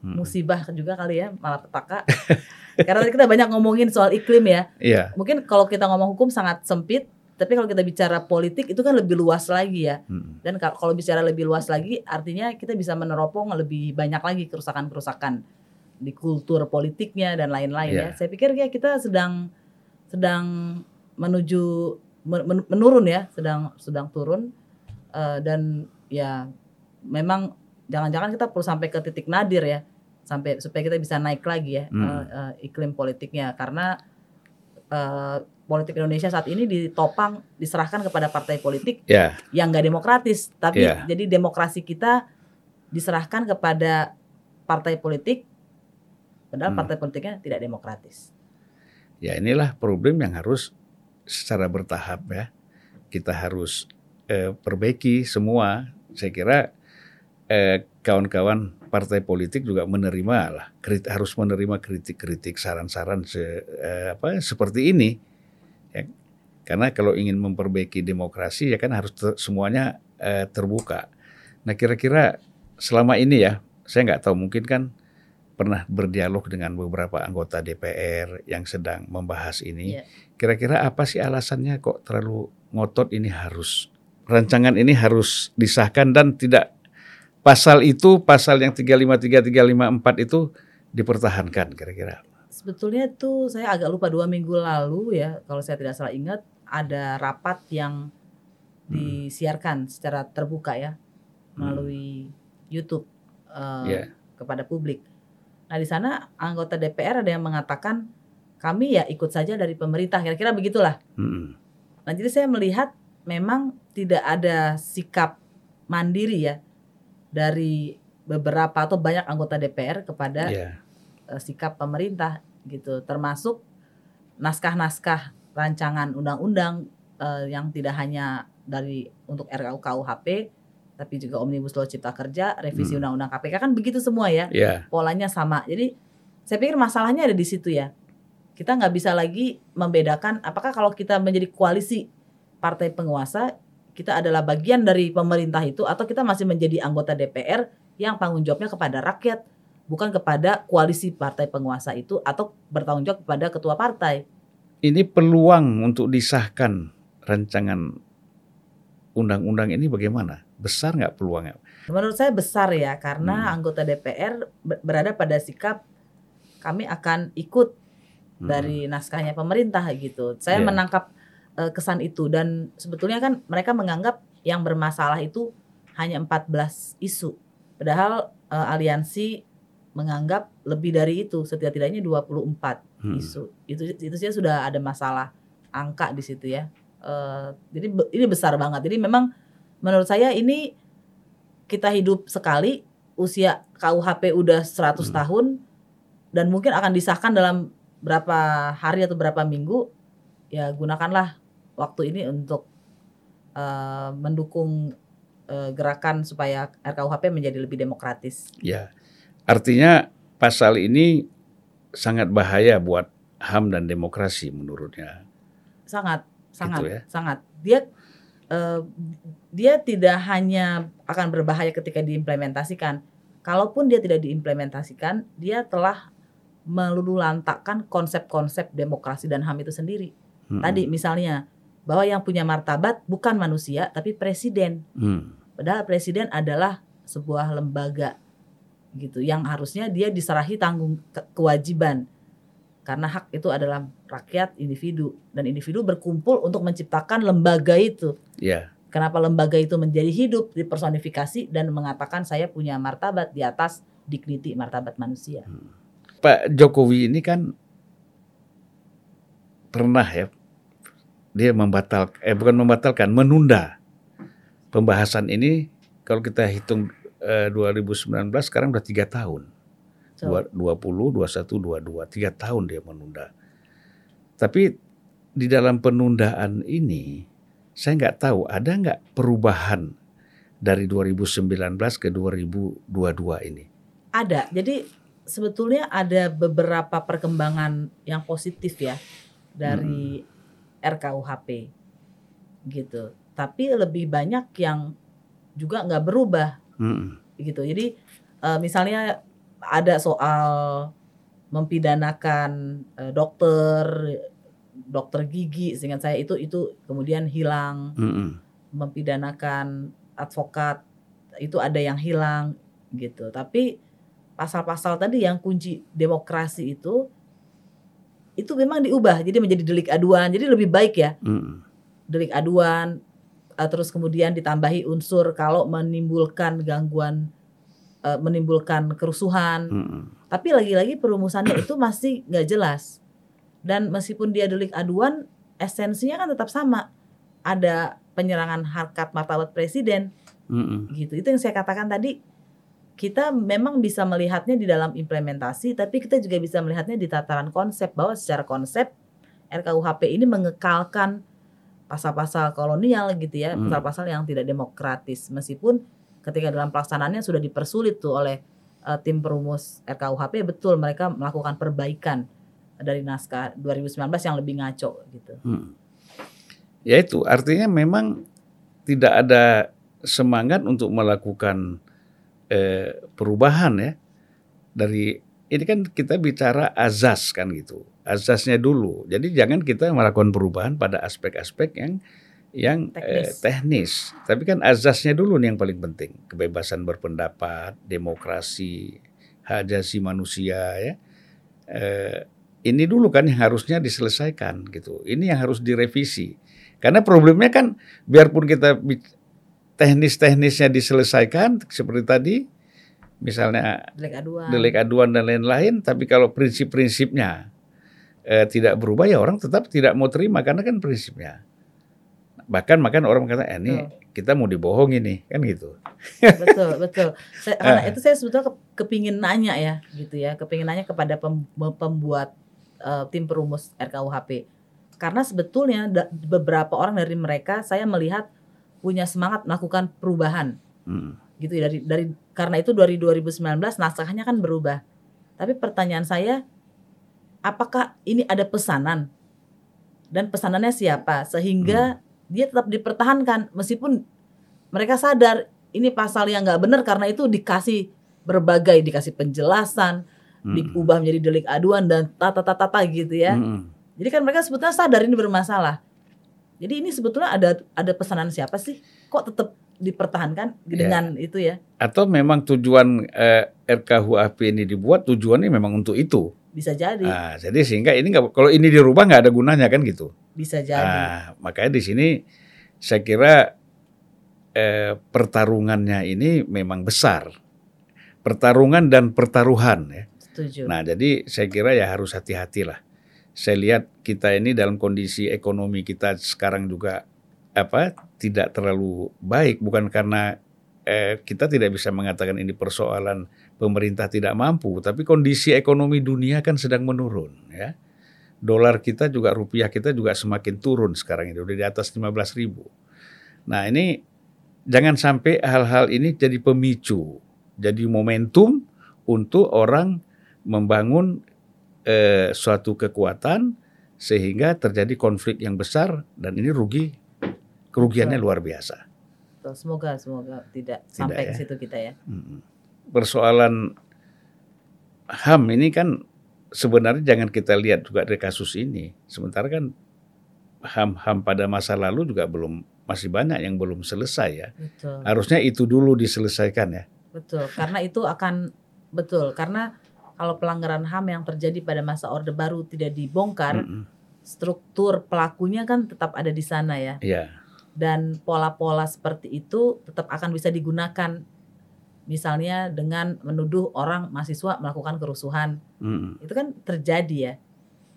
Hmm. musibah juga kali ya malapetaka. Karena tadi kita banyak ngomongin soal iklim ya. Iya, Mungkin kalau kita ngomong hukum sangat sempit, tapi kalau kita bicara politik itu kan lebih luas lagi ya. Hmm. Dan ka- kalau bicara lebih luas lagi, artinya kita bisa meneropong lebih banyak lagi kerusakan-kerusakan di kultur politiknya dan lain-lain ya. Iya. Saya pikir ya kita sedang sedang menuju men- men- menurun ya, sedang sedang turun Eh, dan ya memang jangan-jangan kita perlu sampai ke titik nadir ya, sampai supaya kita bisa naik lagi ya Hmm. eh, eh, iklim politiknya karena eh, politik Indonesia saat ini ditopang diserahkan kepada partai politik Ya, yang nggak demokratis tapi Iya. jadi demokrasi kita diserahkan kepada partai politik padahal Hmm. partai politiknya tidak demokratis ya inilah problem yang harus secara bertahap ya. Kita harus eh, perbaiki semua. Saya kira eh, kawan-kawan partai politik juga menerima lah, krit- harus menerima kritik-kritik, saran-saran se- eh, apa seperti ini. Karena kalau ingin memperbaiki demokrasi ya kan harus ter- semuanya eh, terbuka. Nah kira-kira selama ini ya, saya nggak tahu mungkin kan pernah berdialog dengan beberapa anggota DPR yang sedang membahas ini. Iya. Kira-kira apa sih alasannya kok terlalu ngotot ini harus rancangan ini harus disahkan dan tidak pasal itu pasal yang 353 354 itu dipertahankan kira-kira. Sebetulnya tuh saya agak lupa dua minggu lalu ya kalau saya tidak salah ingat ada rapat yang Hmm. disiarkan secara terbuka ya melalui YouTube eh, Iya. kepada publik. Nah di sana anggota DPR ada yang mengatakan kami ya ikut saja dari pemerintah kira-kira begitulah. Mm-mm. Nah, jadi saya melihat memang tidak ada sikap mandiri ya dari beberapa atau banyak anggota DPR kepada Iya. eh, sikap pemerintah gitu, termasuk naskah-naskah rancangan undang-undang eh, yang tidak hanya dari untuk RKU KUHP tapi juga Omnibus Law Cipta Kerja, revisi Hmm. undang-undang KPK kan begitu semua ya Iya. polanya sama. Jadi saya pikir masalahnya ada di situ ya. Kita nggak bisa lagi membedakan apakah kalau kita menjadi koalisi partai penguasa kita adalah bagian dari pemerintah itu atau kita masih menjadi anggota DPR yang tanggung jawabnya kepada rakyat bukan kepada koalisi partai penguasa itu atau bertanggung jawab kepada ketua partai. Ini peluang untuk disahkan rancangan undang-undang ini bagaimana? Besar nggak peluangnya? Menurut saya besar ya karena Hmm. anggota DPR ber- berada pada sikap kami akan ikut Hmm. dari naskahnya pemerintah gitu. Saya Iya. menangkap eh, kesan itu dan sebetulnya kan mereka menganggap yang bermasalah itu hanya 14 isu. Padahal eh, aliansi menganggap lebih dari itu, setidak-tidaknya 24 Hmm. isu. Itu itu sih sudah ada masalah angka di situ ya. Eh, jadi be- ini besar banget. Jadi memang menurut saya ini kita hidup sekali, usia KUHP udah 100 Hmm. tahun dan mungkin akan disahkan dalam berapa hari atau berapa minggu. Ya gunakanlah waktu ini untuk eh, mendukung eh, gerakan supaya RKUHP menjadi lebih demokratis. Ya, artinya pasal ini sangat bahaya buat HAM dan demokrasi menurutnya. sangat sangat Gitu ya. sangat dia eh, dia tidak hanya akan berbahaya ketika diimplementasikan kalaupun dia tidak diimplementasikan dia telah melululantakkan konsep-konsep demokrasi dan ham itu sendiri Hmm. tadi misalnya bahwa yang punya martabat bukan manusia tapi presiden Hmm. padahal presiden adalah sebuah lembaga gitu yang harusnya dia diserahi tanggung ke- kewajiban. Karena hak itu adalah rakyat individu dan individu berkumpul untuk menciptakan lembaga itu. Ya, kenapa lembaga itu menjadi hidup dipersonifikasi dan mengatakan saya punya martabat di atas dignity martabat manusia. Pak Jokowi ini kan pernah ya dia membatalkan eh bukan membatalkan menunda pembahasan ini. Kalau kita hitung eh, 2019 sekarang udah tiga tahun. Dua- 20 21 22 tiga tahun dia menunda. Tapi di dalam penundaan ini saya nggak tahu ada nggak perubahan dari 2019 ke 2022 ini? Ada. Jadi sebetulnya ada beberapa perkembangan yang positif ya dari RKUHP gitu. Tapi lebih banyak yang juga nggak berubah Hmm. gitu jadi eh, misalnya ada soal mempidanakan eh, dokter dokter gigi seingat saya itu itu kemudian hilang Mm-mm. mempidanakan advokat itu ada yang hilang gitu tapi pasal-pasal tadi yang kunci demokrasi itu itu memang diubah jadi menjadi delik aduan jadi lebih baik ya Mm-mm. delik aduan eh, terus kemudian ditambahi unsur kalau menimbulkan gangguan eh, menimbulkan kerusuhan. Mm-mm. tapi lagi-lagi perumusannya itu masih nggak jelas. Dan meskipun dia delik aduan esensinya kan tetap sama. Ada penyerangan harkat martabat presiden. Mm-mm. gitu. Itu yang saya katakan tadi kita memang bisa melihatnya di dalam implementasi tapi kita juga bisa melihatnya di tataran konsep bahwa secara konsep RKUHP ini mengekalkan pasal-pasal kolonial gitu ya Hmm. pasal-pasal yang tidak demokratis meskipun ketika dalam pelaksanaannya sudah dipersulit tuh oleh eh, tim perumus RKUHP betul mereka melakukan perbaikan dari naskah 2019 yang lebih ngaco gitu Mm. Ya itu artinya memang tidak ada semangat untuk melakukan eh, perubahan ya dari ini kan kita bicara azas kan gitu. Azasnya dulu. Jadi jangan kita melakukan perubahan pada aspek-aspek yang yang eh, Teknis. teknis. Tapi kan azasnya dulu nih yang paling penting. Kebebasan berpendapat demokrasi hak asasi manusia ya. Eh, ini dulu kan yang harusnya diselesaikan gitu. Ini yang harus direvisi. Karena problemnya kan biarpun kita teknis-teknisnya diselesaikan seperti tadi misalnya delik aduan. delik aduan dan lain-lain tapi kalau prinsip-prinsipnya eh, tidak berubah ya orang tetap tidak mau terima karena kan prinsipnya. Bahkan makan orang berkata eh, ini kita mau dibohongi nih kan gitu. Betul betul. Saya- karena Ah. itu saya sebetulnya ke- kepingin nanya ya gitu ya. Kepingin nanya kepada pem- pembuat eh, tim perumus RKUHP karena sebetulnya da- beberapa orang dari mereka saya melihat punya semangat melakukan perubahan. Hmm. Gitu ya dari dari karena itu dari 2019 naskahnya kan berubah. Tapi pertanyaan saya apakah ini ada pesanan? Dan pesanannya siapa? Sehingga dia tetap dipertahankan meskipun mereka sadar ini pasal yang nggak benar karena itu dikasih berbagai dikasih penjelasan Hmm. diubah menjadi delik aduan dan tata tata tata gitu ya. Hmm. jadi kan mereka sebetulnya sadar ini bermasalah. Jadi ini sebetulnya ada ada pesanan siapa sih? Kok tetap dipertahankan Ya. dengan itu ya atau memang tujuan eh, RKUHP ini dibuat tujuannya memang untuk itu bisa jadi Nah, jadi sehingga ini nggak kalau ini dirubah nggak ada gunanya kan gitu. bisa jadi Nah, makanya di sini saya kira eh, pertarungannya ini memang besar. Pertarungan dan pertaruhan ya. setuju Nah, jadi saya kira ya harus hati-hatilah. Saya lihat kita ini dalam kondisi ekonomi kita sekarang juga apa tidak terlalu baik bukan karena eh, kita tidak bisa mengatakan ini persoalan pemerintah tidak mampu, tapi kondisi ekonomi dunia kan sedang menurun ya. Dolar kita juga rupiah kita juga semakin turun sekarang ini udah di atas 15 ribu. Nah ini jangan sampai hal-hal ini jadi pemicu, jadi momentum untuk orang membangun eh, suatu kekuatan sehingga terjadi konflik yang besar dan ini rugi kerugiannya Betul. luar biasa. Tuh, semoga semoga tidak, Tidak sampai ke ya. situ kita ya Mm. Persoalan HAM ini kan sebenarnya jangan kita lihat juga dari kasus ini. Sementara kan HAM-HAM pada masa lalu juga belum masih banyak yang belum selesai ya. betul Harusnya itu dulu diselesaikan ya. betul karena itu akan betul karena kalau pelanggaran HAM yang terjadi pada masa Orde Baru tidak dibongkar Mm-mm. struktur pelakunya kan tetap ada di sana ya Iya. Dan pola-pola seperti itu tetap akan bisa digunakan misalnya dengan menuduh orang mahasiswa melakukan kerusuhan Mm-mm. itu kan terjadi ya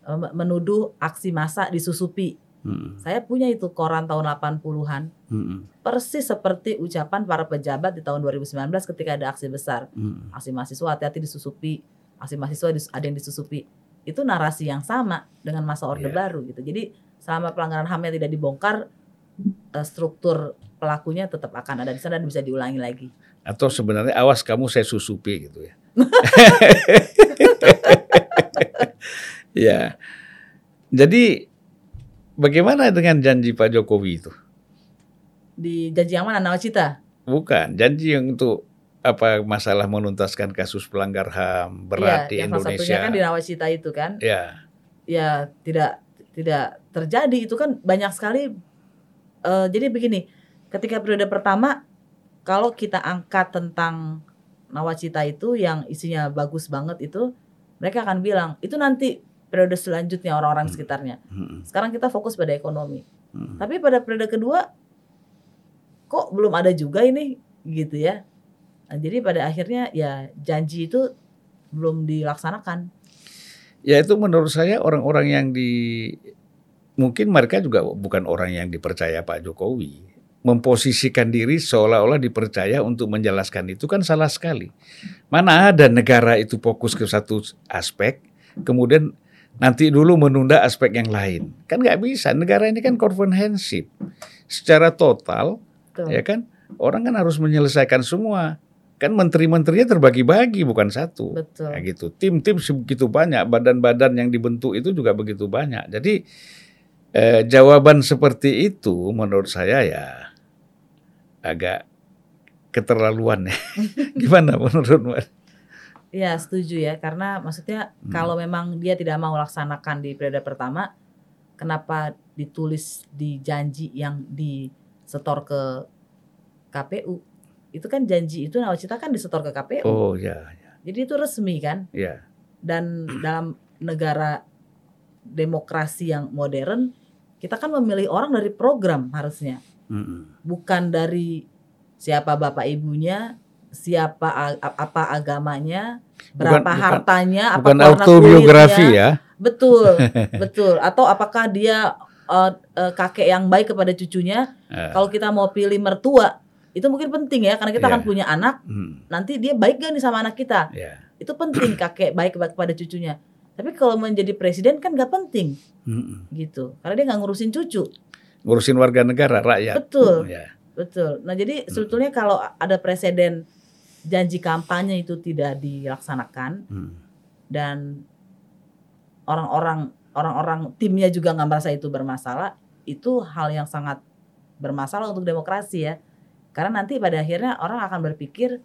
Eh, menuduh aksi massa disusupi Mm-mm. saya punya itu koran tahun 80-an Mm-mm. persis seperti ucapan para pejabat di tahun 2019 ketika ada aksi besar Mm-mm. aksi mahasiswa hati-hati disusupi aksi mahasiswa ada yang disusupi itu narasi yang sama dengan masa orde Iya. baru gitu jadi selama pelanggaran ham yang tidak dibongkar eh, struktur pelakunya tetap akan ada di sana dan bisa diulangi lagi Atau sebenarnya awas kamu saya susupi gitu ya. ya. Jadi bagaimana dengan janji Pak Jokowi itu? di janji yang mana nawacita Bukan, janji yang untuk apa masalah menuntaskan kasus pelanggar HAM berat di Iya, yang salah Indonesia. satunya kan di nawacita itu kan Ya, ya tidak tidak terjadi itu kan banyak sekali eh, jadi begini ketika periode pertama kalau kita angkat tentang nawacita itu yang isinya bagus banget itu mereka akan bilang itu nanti periode selanjutnya orang-orang di sekitarnya. Mm-mm. sekarang kita fokus pada ekonomi. Mm. tapi pada periode kedua kok belum ada juga ini gitu ya. Nah, jadi pada akhirnya ya janji itu belum dilaksanakan. Ya itu menurut saya orang-orang yang di mungkin mereka juga bukan orang yang dipercaya Pak Jokowi. Memposisikan diri seolah-olah dipercaya untuk menjelaskan itu kan salah sekali. Mana ada negara itu fokus ke satu aspek, kemudian nanti dulu menunda aspek yang lain. Kan nggak bisa. Negara ini kan komprehensif. Secara total, Tuh. ya kan, orang kan harus menyelesaikan semua. Kan menteri-menterinya terbagi-bagi bukan satu. betul Kayak gitu. Tim-tim sebegitu banyak, badan-badan yang dibentuk itu juga begitu banyak. Jadi eh, jawaban seperti itu menurut saya ya agak keterlaluan ya. Gimana menurut Mbak? Ya setuju ya karena maksudnya Hmm. kalau memang dia tidak mau laksanakan di periode pertama, kenapa ditulis di janji yang disetor ke KPU? Itu kan janji itu nawacita kan disetor ke KPU. Oh ya, Jadi itu resmi kan ya. dan dalam negara demokrasi yang modern kita kan memilih orang dari program harusnya Mm-mm. bukan dari siapa bapak ibunya, siapa apa agamanya, berapa bukan- hartanya, apa Bukan autobiografi ya. Betul, betul. Atau apakah dia eh, eh, kakek yang baik kepada cucunya? Eh, Kalau kita mau pilih mertua, itu mungkin penting ya karena kita Iya. akan punya anak, mm, nanti dia baik gak nih sama anak kita? ya. Itu penting kakek baik kepada cucunya. Tapi kalau menjadi presiden kan gak penting Mm-mm. gitu, karena dia nggak ngurusin cucu. Ngurusin warga negara, rakyat. Betul. Ya. Betul. Nah, jadi sebetulnya kalau ada presiden janji kampanye itu tidak dilaksanakan Mm. dan orang-orang orang-orang timnya juga nggak merasa itu bermasalah, itu hal yang sangat bermasalah untuk demokrasi ya. Karena nanti pada akhirnya orang akan berpikir,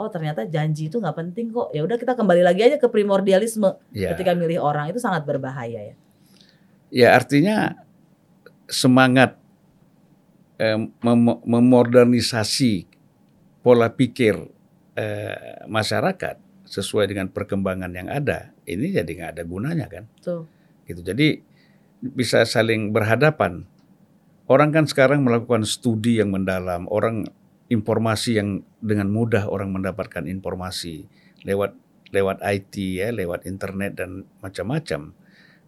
oh ternyata janji itu nggak penting kok. Ya udah kita kembali lagi aja ke primordialisme Ya. ketika milih orang itu sangat berbahaya ya. Ya artinya semangat eh, mem- memodernisasi pola pikir eh, masyarakat sesuai dengan perkembangan yang ada ini jadi nggak ada gunanya kan Tuh. gitu jadi bisa saling berhadapan orang kan sekarang melakukan studi yang mendalam orang informasi yang dengan mudah orang mendapatkan informasi lewat lewat IT ya lewat internet dan macam-macam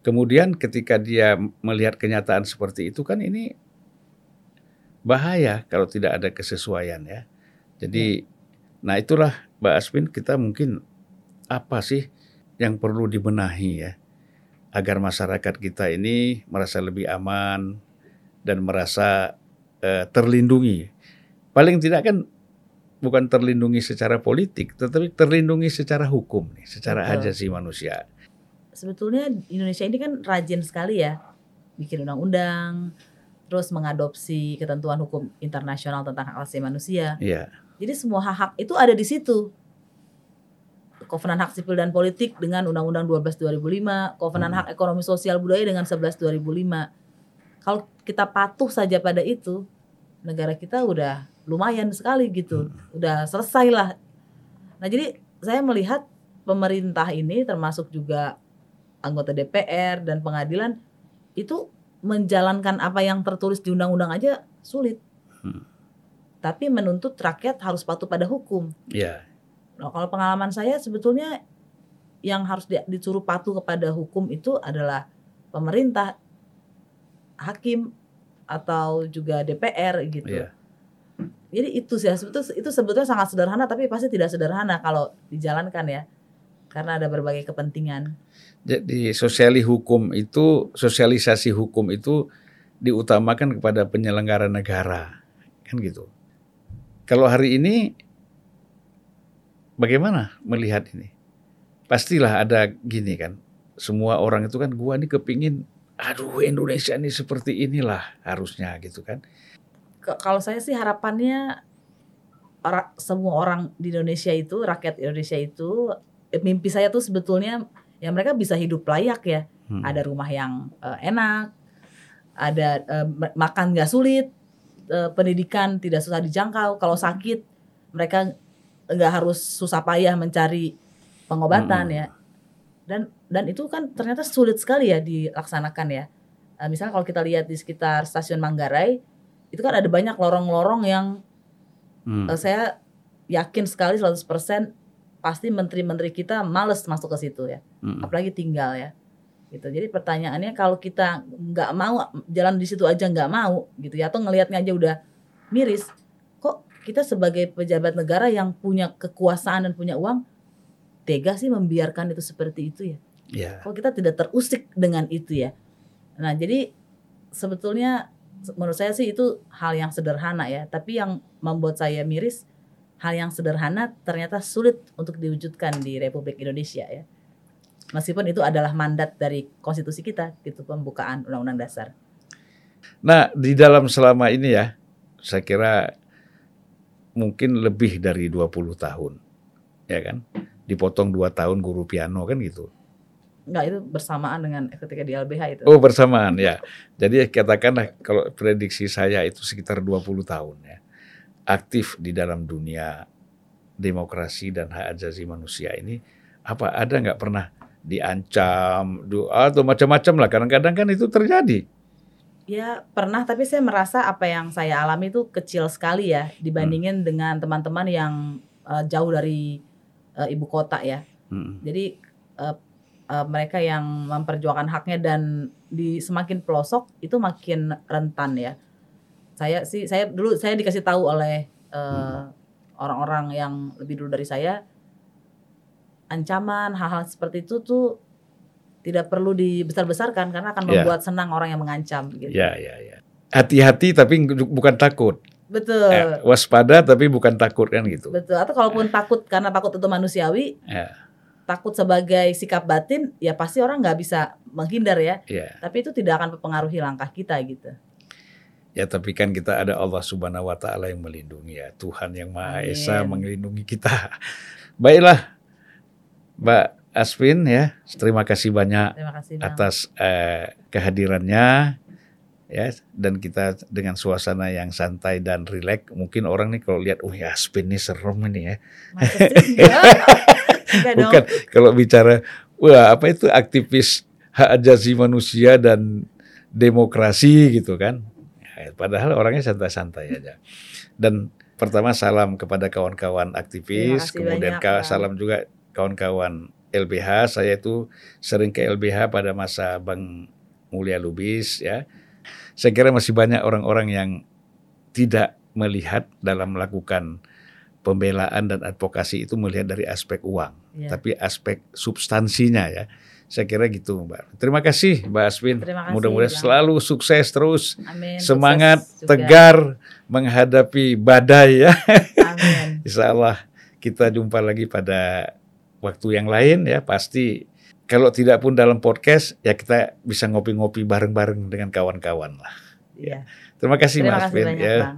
Kemudian ketika dia melihat kenyataan seperti itu kan ini bahaya kalau tidak ada kesesuaian ya. Jadi nah itulah Mbak Asmin kita mungkin apa sih yang perlu dibenahi ya agar masyarakat kita ini merasa lebih aman dan merasa eh, terlindungi. Paling tidak kan bukan terlindungi secara politik, tetapi terlindungi secara hukum nih, secara Betul. ajasi manusia. sebetulnya Indonesia ini kan rajin sekali ya bikin undang-undang, terus mengadopsi ketentuan hukum internasional tentang hak asasi manusia. Iya. Jadi semua hak-hak itu ada di situ. Kovenan Hak Sipil dan Politik dengan Undang-Undang 12 2005, Kovenan Hmm. Hak Ekonomi Sosial Budaya dengan 11 2005. Kalau kita patuh saja pada itu, negara kita udah lumayan sekali gitu. Udah selesai lah. Nah, jadi saya melihat pemerintah ini termasuk juga anggota DPR dan pengadilan itu menjalankan apa yang tertulis di undang-undang aja sulit. Hmm. Tapi menuntut rakyat harus patuh pada hukum. Iya. Nah, kalau pengalaman saya sebetulnya yang harus di- disuruh patuh kepada hukum itu adalah pemerintah, hakim atau juga DPR gitu. Iya. Jadi itu sih sebetulnya itu sebetulnya sangat sederhana tapi pasti tidak sederhana kalau dijalankan ya. Karena ada berbagai kepentingan. Jadi sosiali hukum itu sosialisasi hukum itu diutamakan kepada penyelenggara negara, kan gitu. Kalau hari ini bagaimana melihat ini? Pastilah ada gini kan. Semua orang itu kan gua nih kepingin aduh Indonesia ini seperti inilah harusnya gitu kan. Kalau saya sih harapannya orang semua orang di Indonesia itu rakyat Indonesia itu eh, mimpi saya tuh sebetulnya ya mereka bisa hidup layak ya Hmm. Ada rumah yang eh, enak, ada ma- makan nggak sulit, eh, pendidikan tidak susah dijangkau. Kalau sakit mereka nggak harus susah payah mencari pengobatan Mm-mm. ya. Dan dan itu kan ternyata sulit sekali ya dilaksanakan ya. Eh, misalnya kalau kita lihat di sekitar stasiun Manggarai itu kan ada banyak lorong-lorong yang Hmm. Eh, saya yakin sekali 100% pasti menteri-menteri kita males masuk ke situ ya Hmm. apalagi tinggal ya gitu jadi pertanyaannya kalau kita nggak mau jalan di situ aja nggak mau gitu ya atau ngelihatnya aja udah miris kok kita sebagai pejabat negara yang punya kekuasaan dan punya uang tega sih membiarkan itu seperti itu ya Ya. kok kita tidak terusik dengan itu ya nah jadi sebetulnya menurut saya sih itu hal yang sederhana ya tapi yang membuat saya miris hal yang sederhana ternyata sulit untuk diwujudkan di Republik Indonesia ya meskipun itu adalah mandat dari konstitusi kita gitu pembukaan undang-undang dasar Nah, di dalam selama ini ya, saya kira mungkin lebih dari 20 tahun. Ya kan? Dipotong 2 tahun guru piano kan gitu. Enggak itu bersamaan dengan ketika di LBH itu Oh, bersamaan ya. Jadi katakanlah kalau prediksi saya itu sekitar 20 tahun ya. Aktif di dalam dunia demokrasi dan hak asasi manusia ini apa ada nggak pernah diancam doa atau macam-macam lah kadang-kadang kan itu terjadi Ya pernah tapi saya merasa apa yang saya alami itu kecil sekali ya dibandingin dengan teman-teman yang eh, jauh dari eh, ibu kota ya. Hmm. Jadi eh, eh, mereka yang memperjuangkan haknya dan di semakin pelosok itu makin rentan ya. Saya sih saya dulu saya dikasih tahu oleh eh, orang-orang yang lebih dulu dari saya ancaman hal-hal seperti itu tuh tidak perlu dibesar-besarkan karena akan Ya. membuat senang orang yang mengancam gitu. ya ya ya hati-hati tapi bukan takut Betul. Eh, waspada tapi bukan takut kan gitu Betul. Atau kalaupun takut karena takut itu manusiawi, ya takut sebagai sikap batin, ya pasti orang nggak bisa menghindar ya. ya Tapi itu tidak akan mempengaruhi langkah kita gitu. Ya tapi kan kita ada Allah Subhanahu wa taala yang melindungi ya. Tuhan yang Maha Esa melindungi kita. Baiklah. Mbak Aswin ya, terima kasih banyak Terima kasih Bang. atas eh, kehadirannya ya dan kita dengan suasana yang santai dan rileks. Mungkin orang nih kalau lihat oh ya Aswin ini serem ini ya. Bukan kalau bicara wah apa itu aktivis hak asasi manusia dan demokrasi gitu kan. Ya, padahal orangnya santai-santai aja. Dan pertama salam kepada kawan-kawan aktivis, kemudian banyak, salam juga kawan-kawan LBH. Saya itu sering ke LBH pada masa Bang Mulia Lubis ya. Saya kira masih banyak orang-orang yang tidak melihat dalam melakukan pembelaan dan advokasi itu melihat dari aspek uang Iya. tapi aspek substansinya ya. Saya kira gitu, Mbak. Terima kasih, Mbak Aswin. Mudah-mudahan selalu sukses terus, Amin. semangat, Sukses juga. tegar menghadapi badai ya. Amin. Insya Allah kita jumpa lagi pada waktu yang lain ya. Pasti kalau tidak pun dalam podcast ya kita bisa ngopi-ngopi bareng-bareng dengan kawan-kawan lah. Iya. Terima kasih, Terima Mas kasih Aswin banyak, ya. Bang.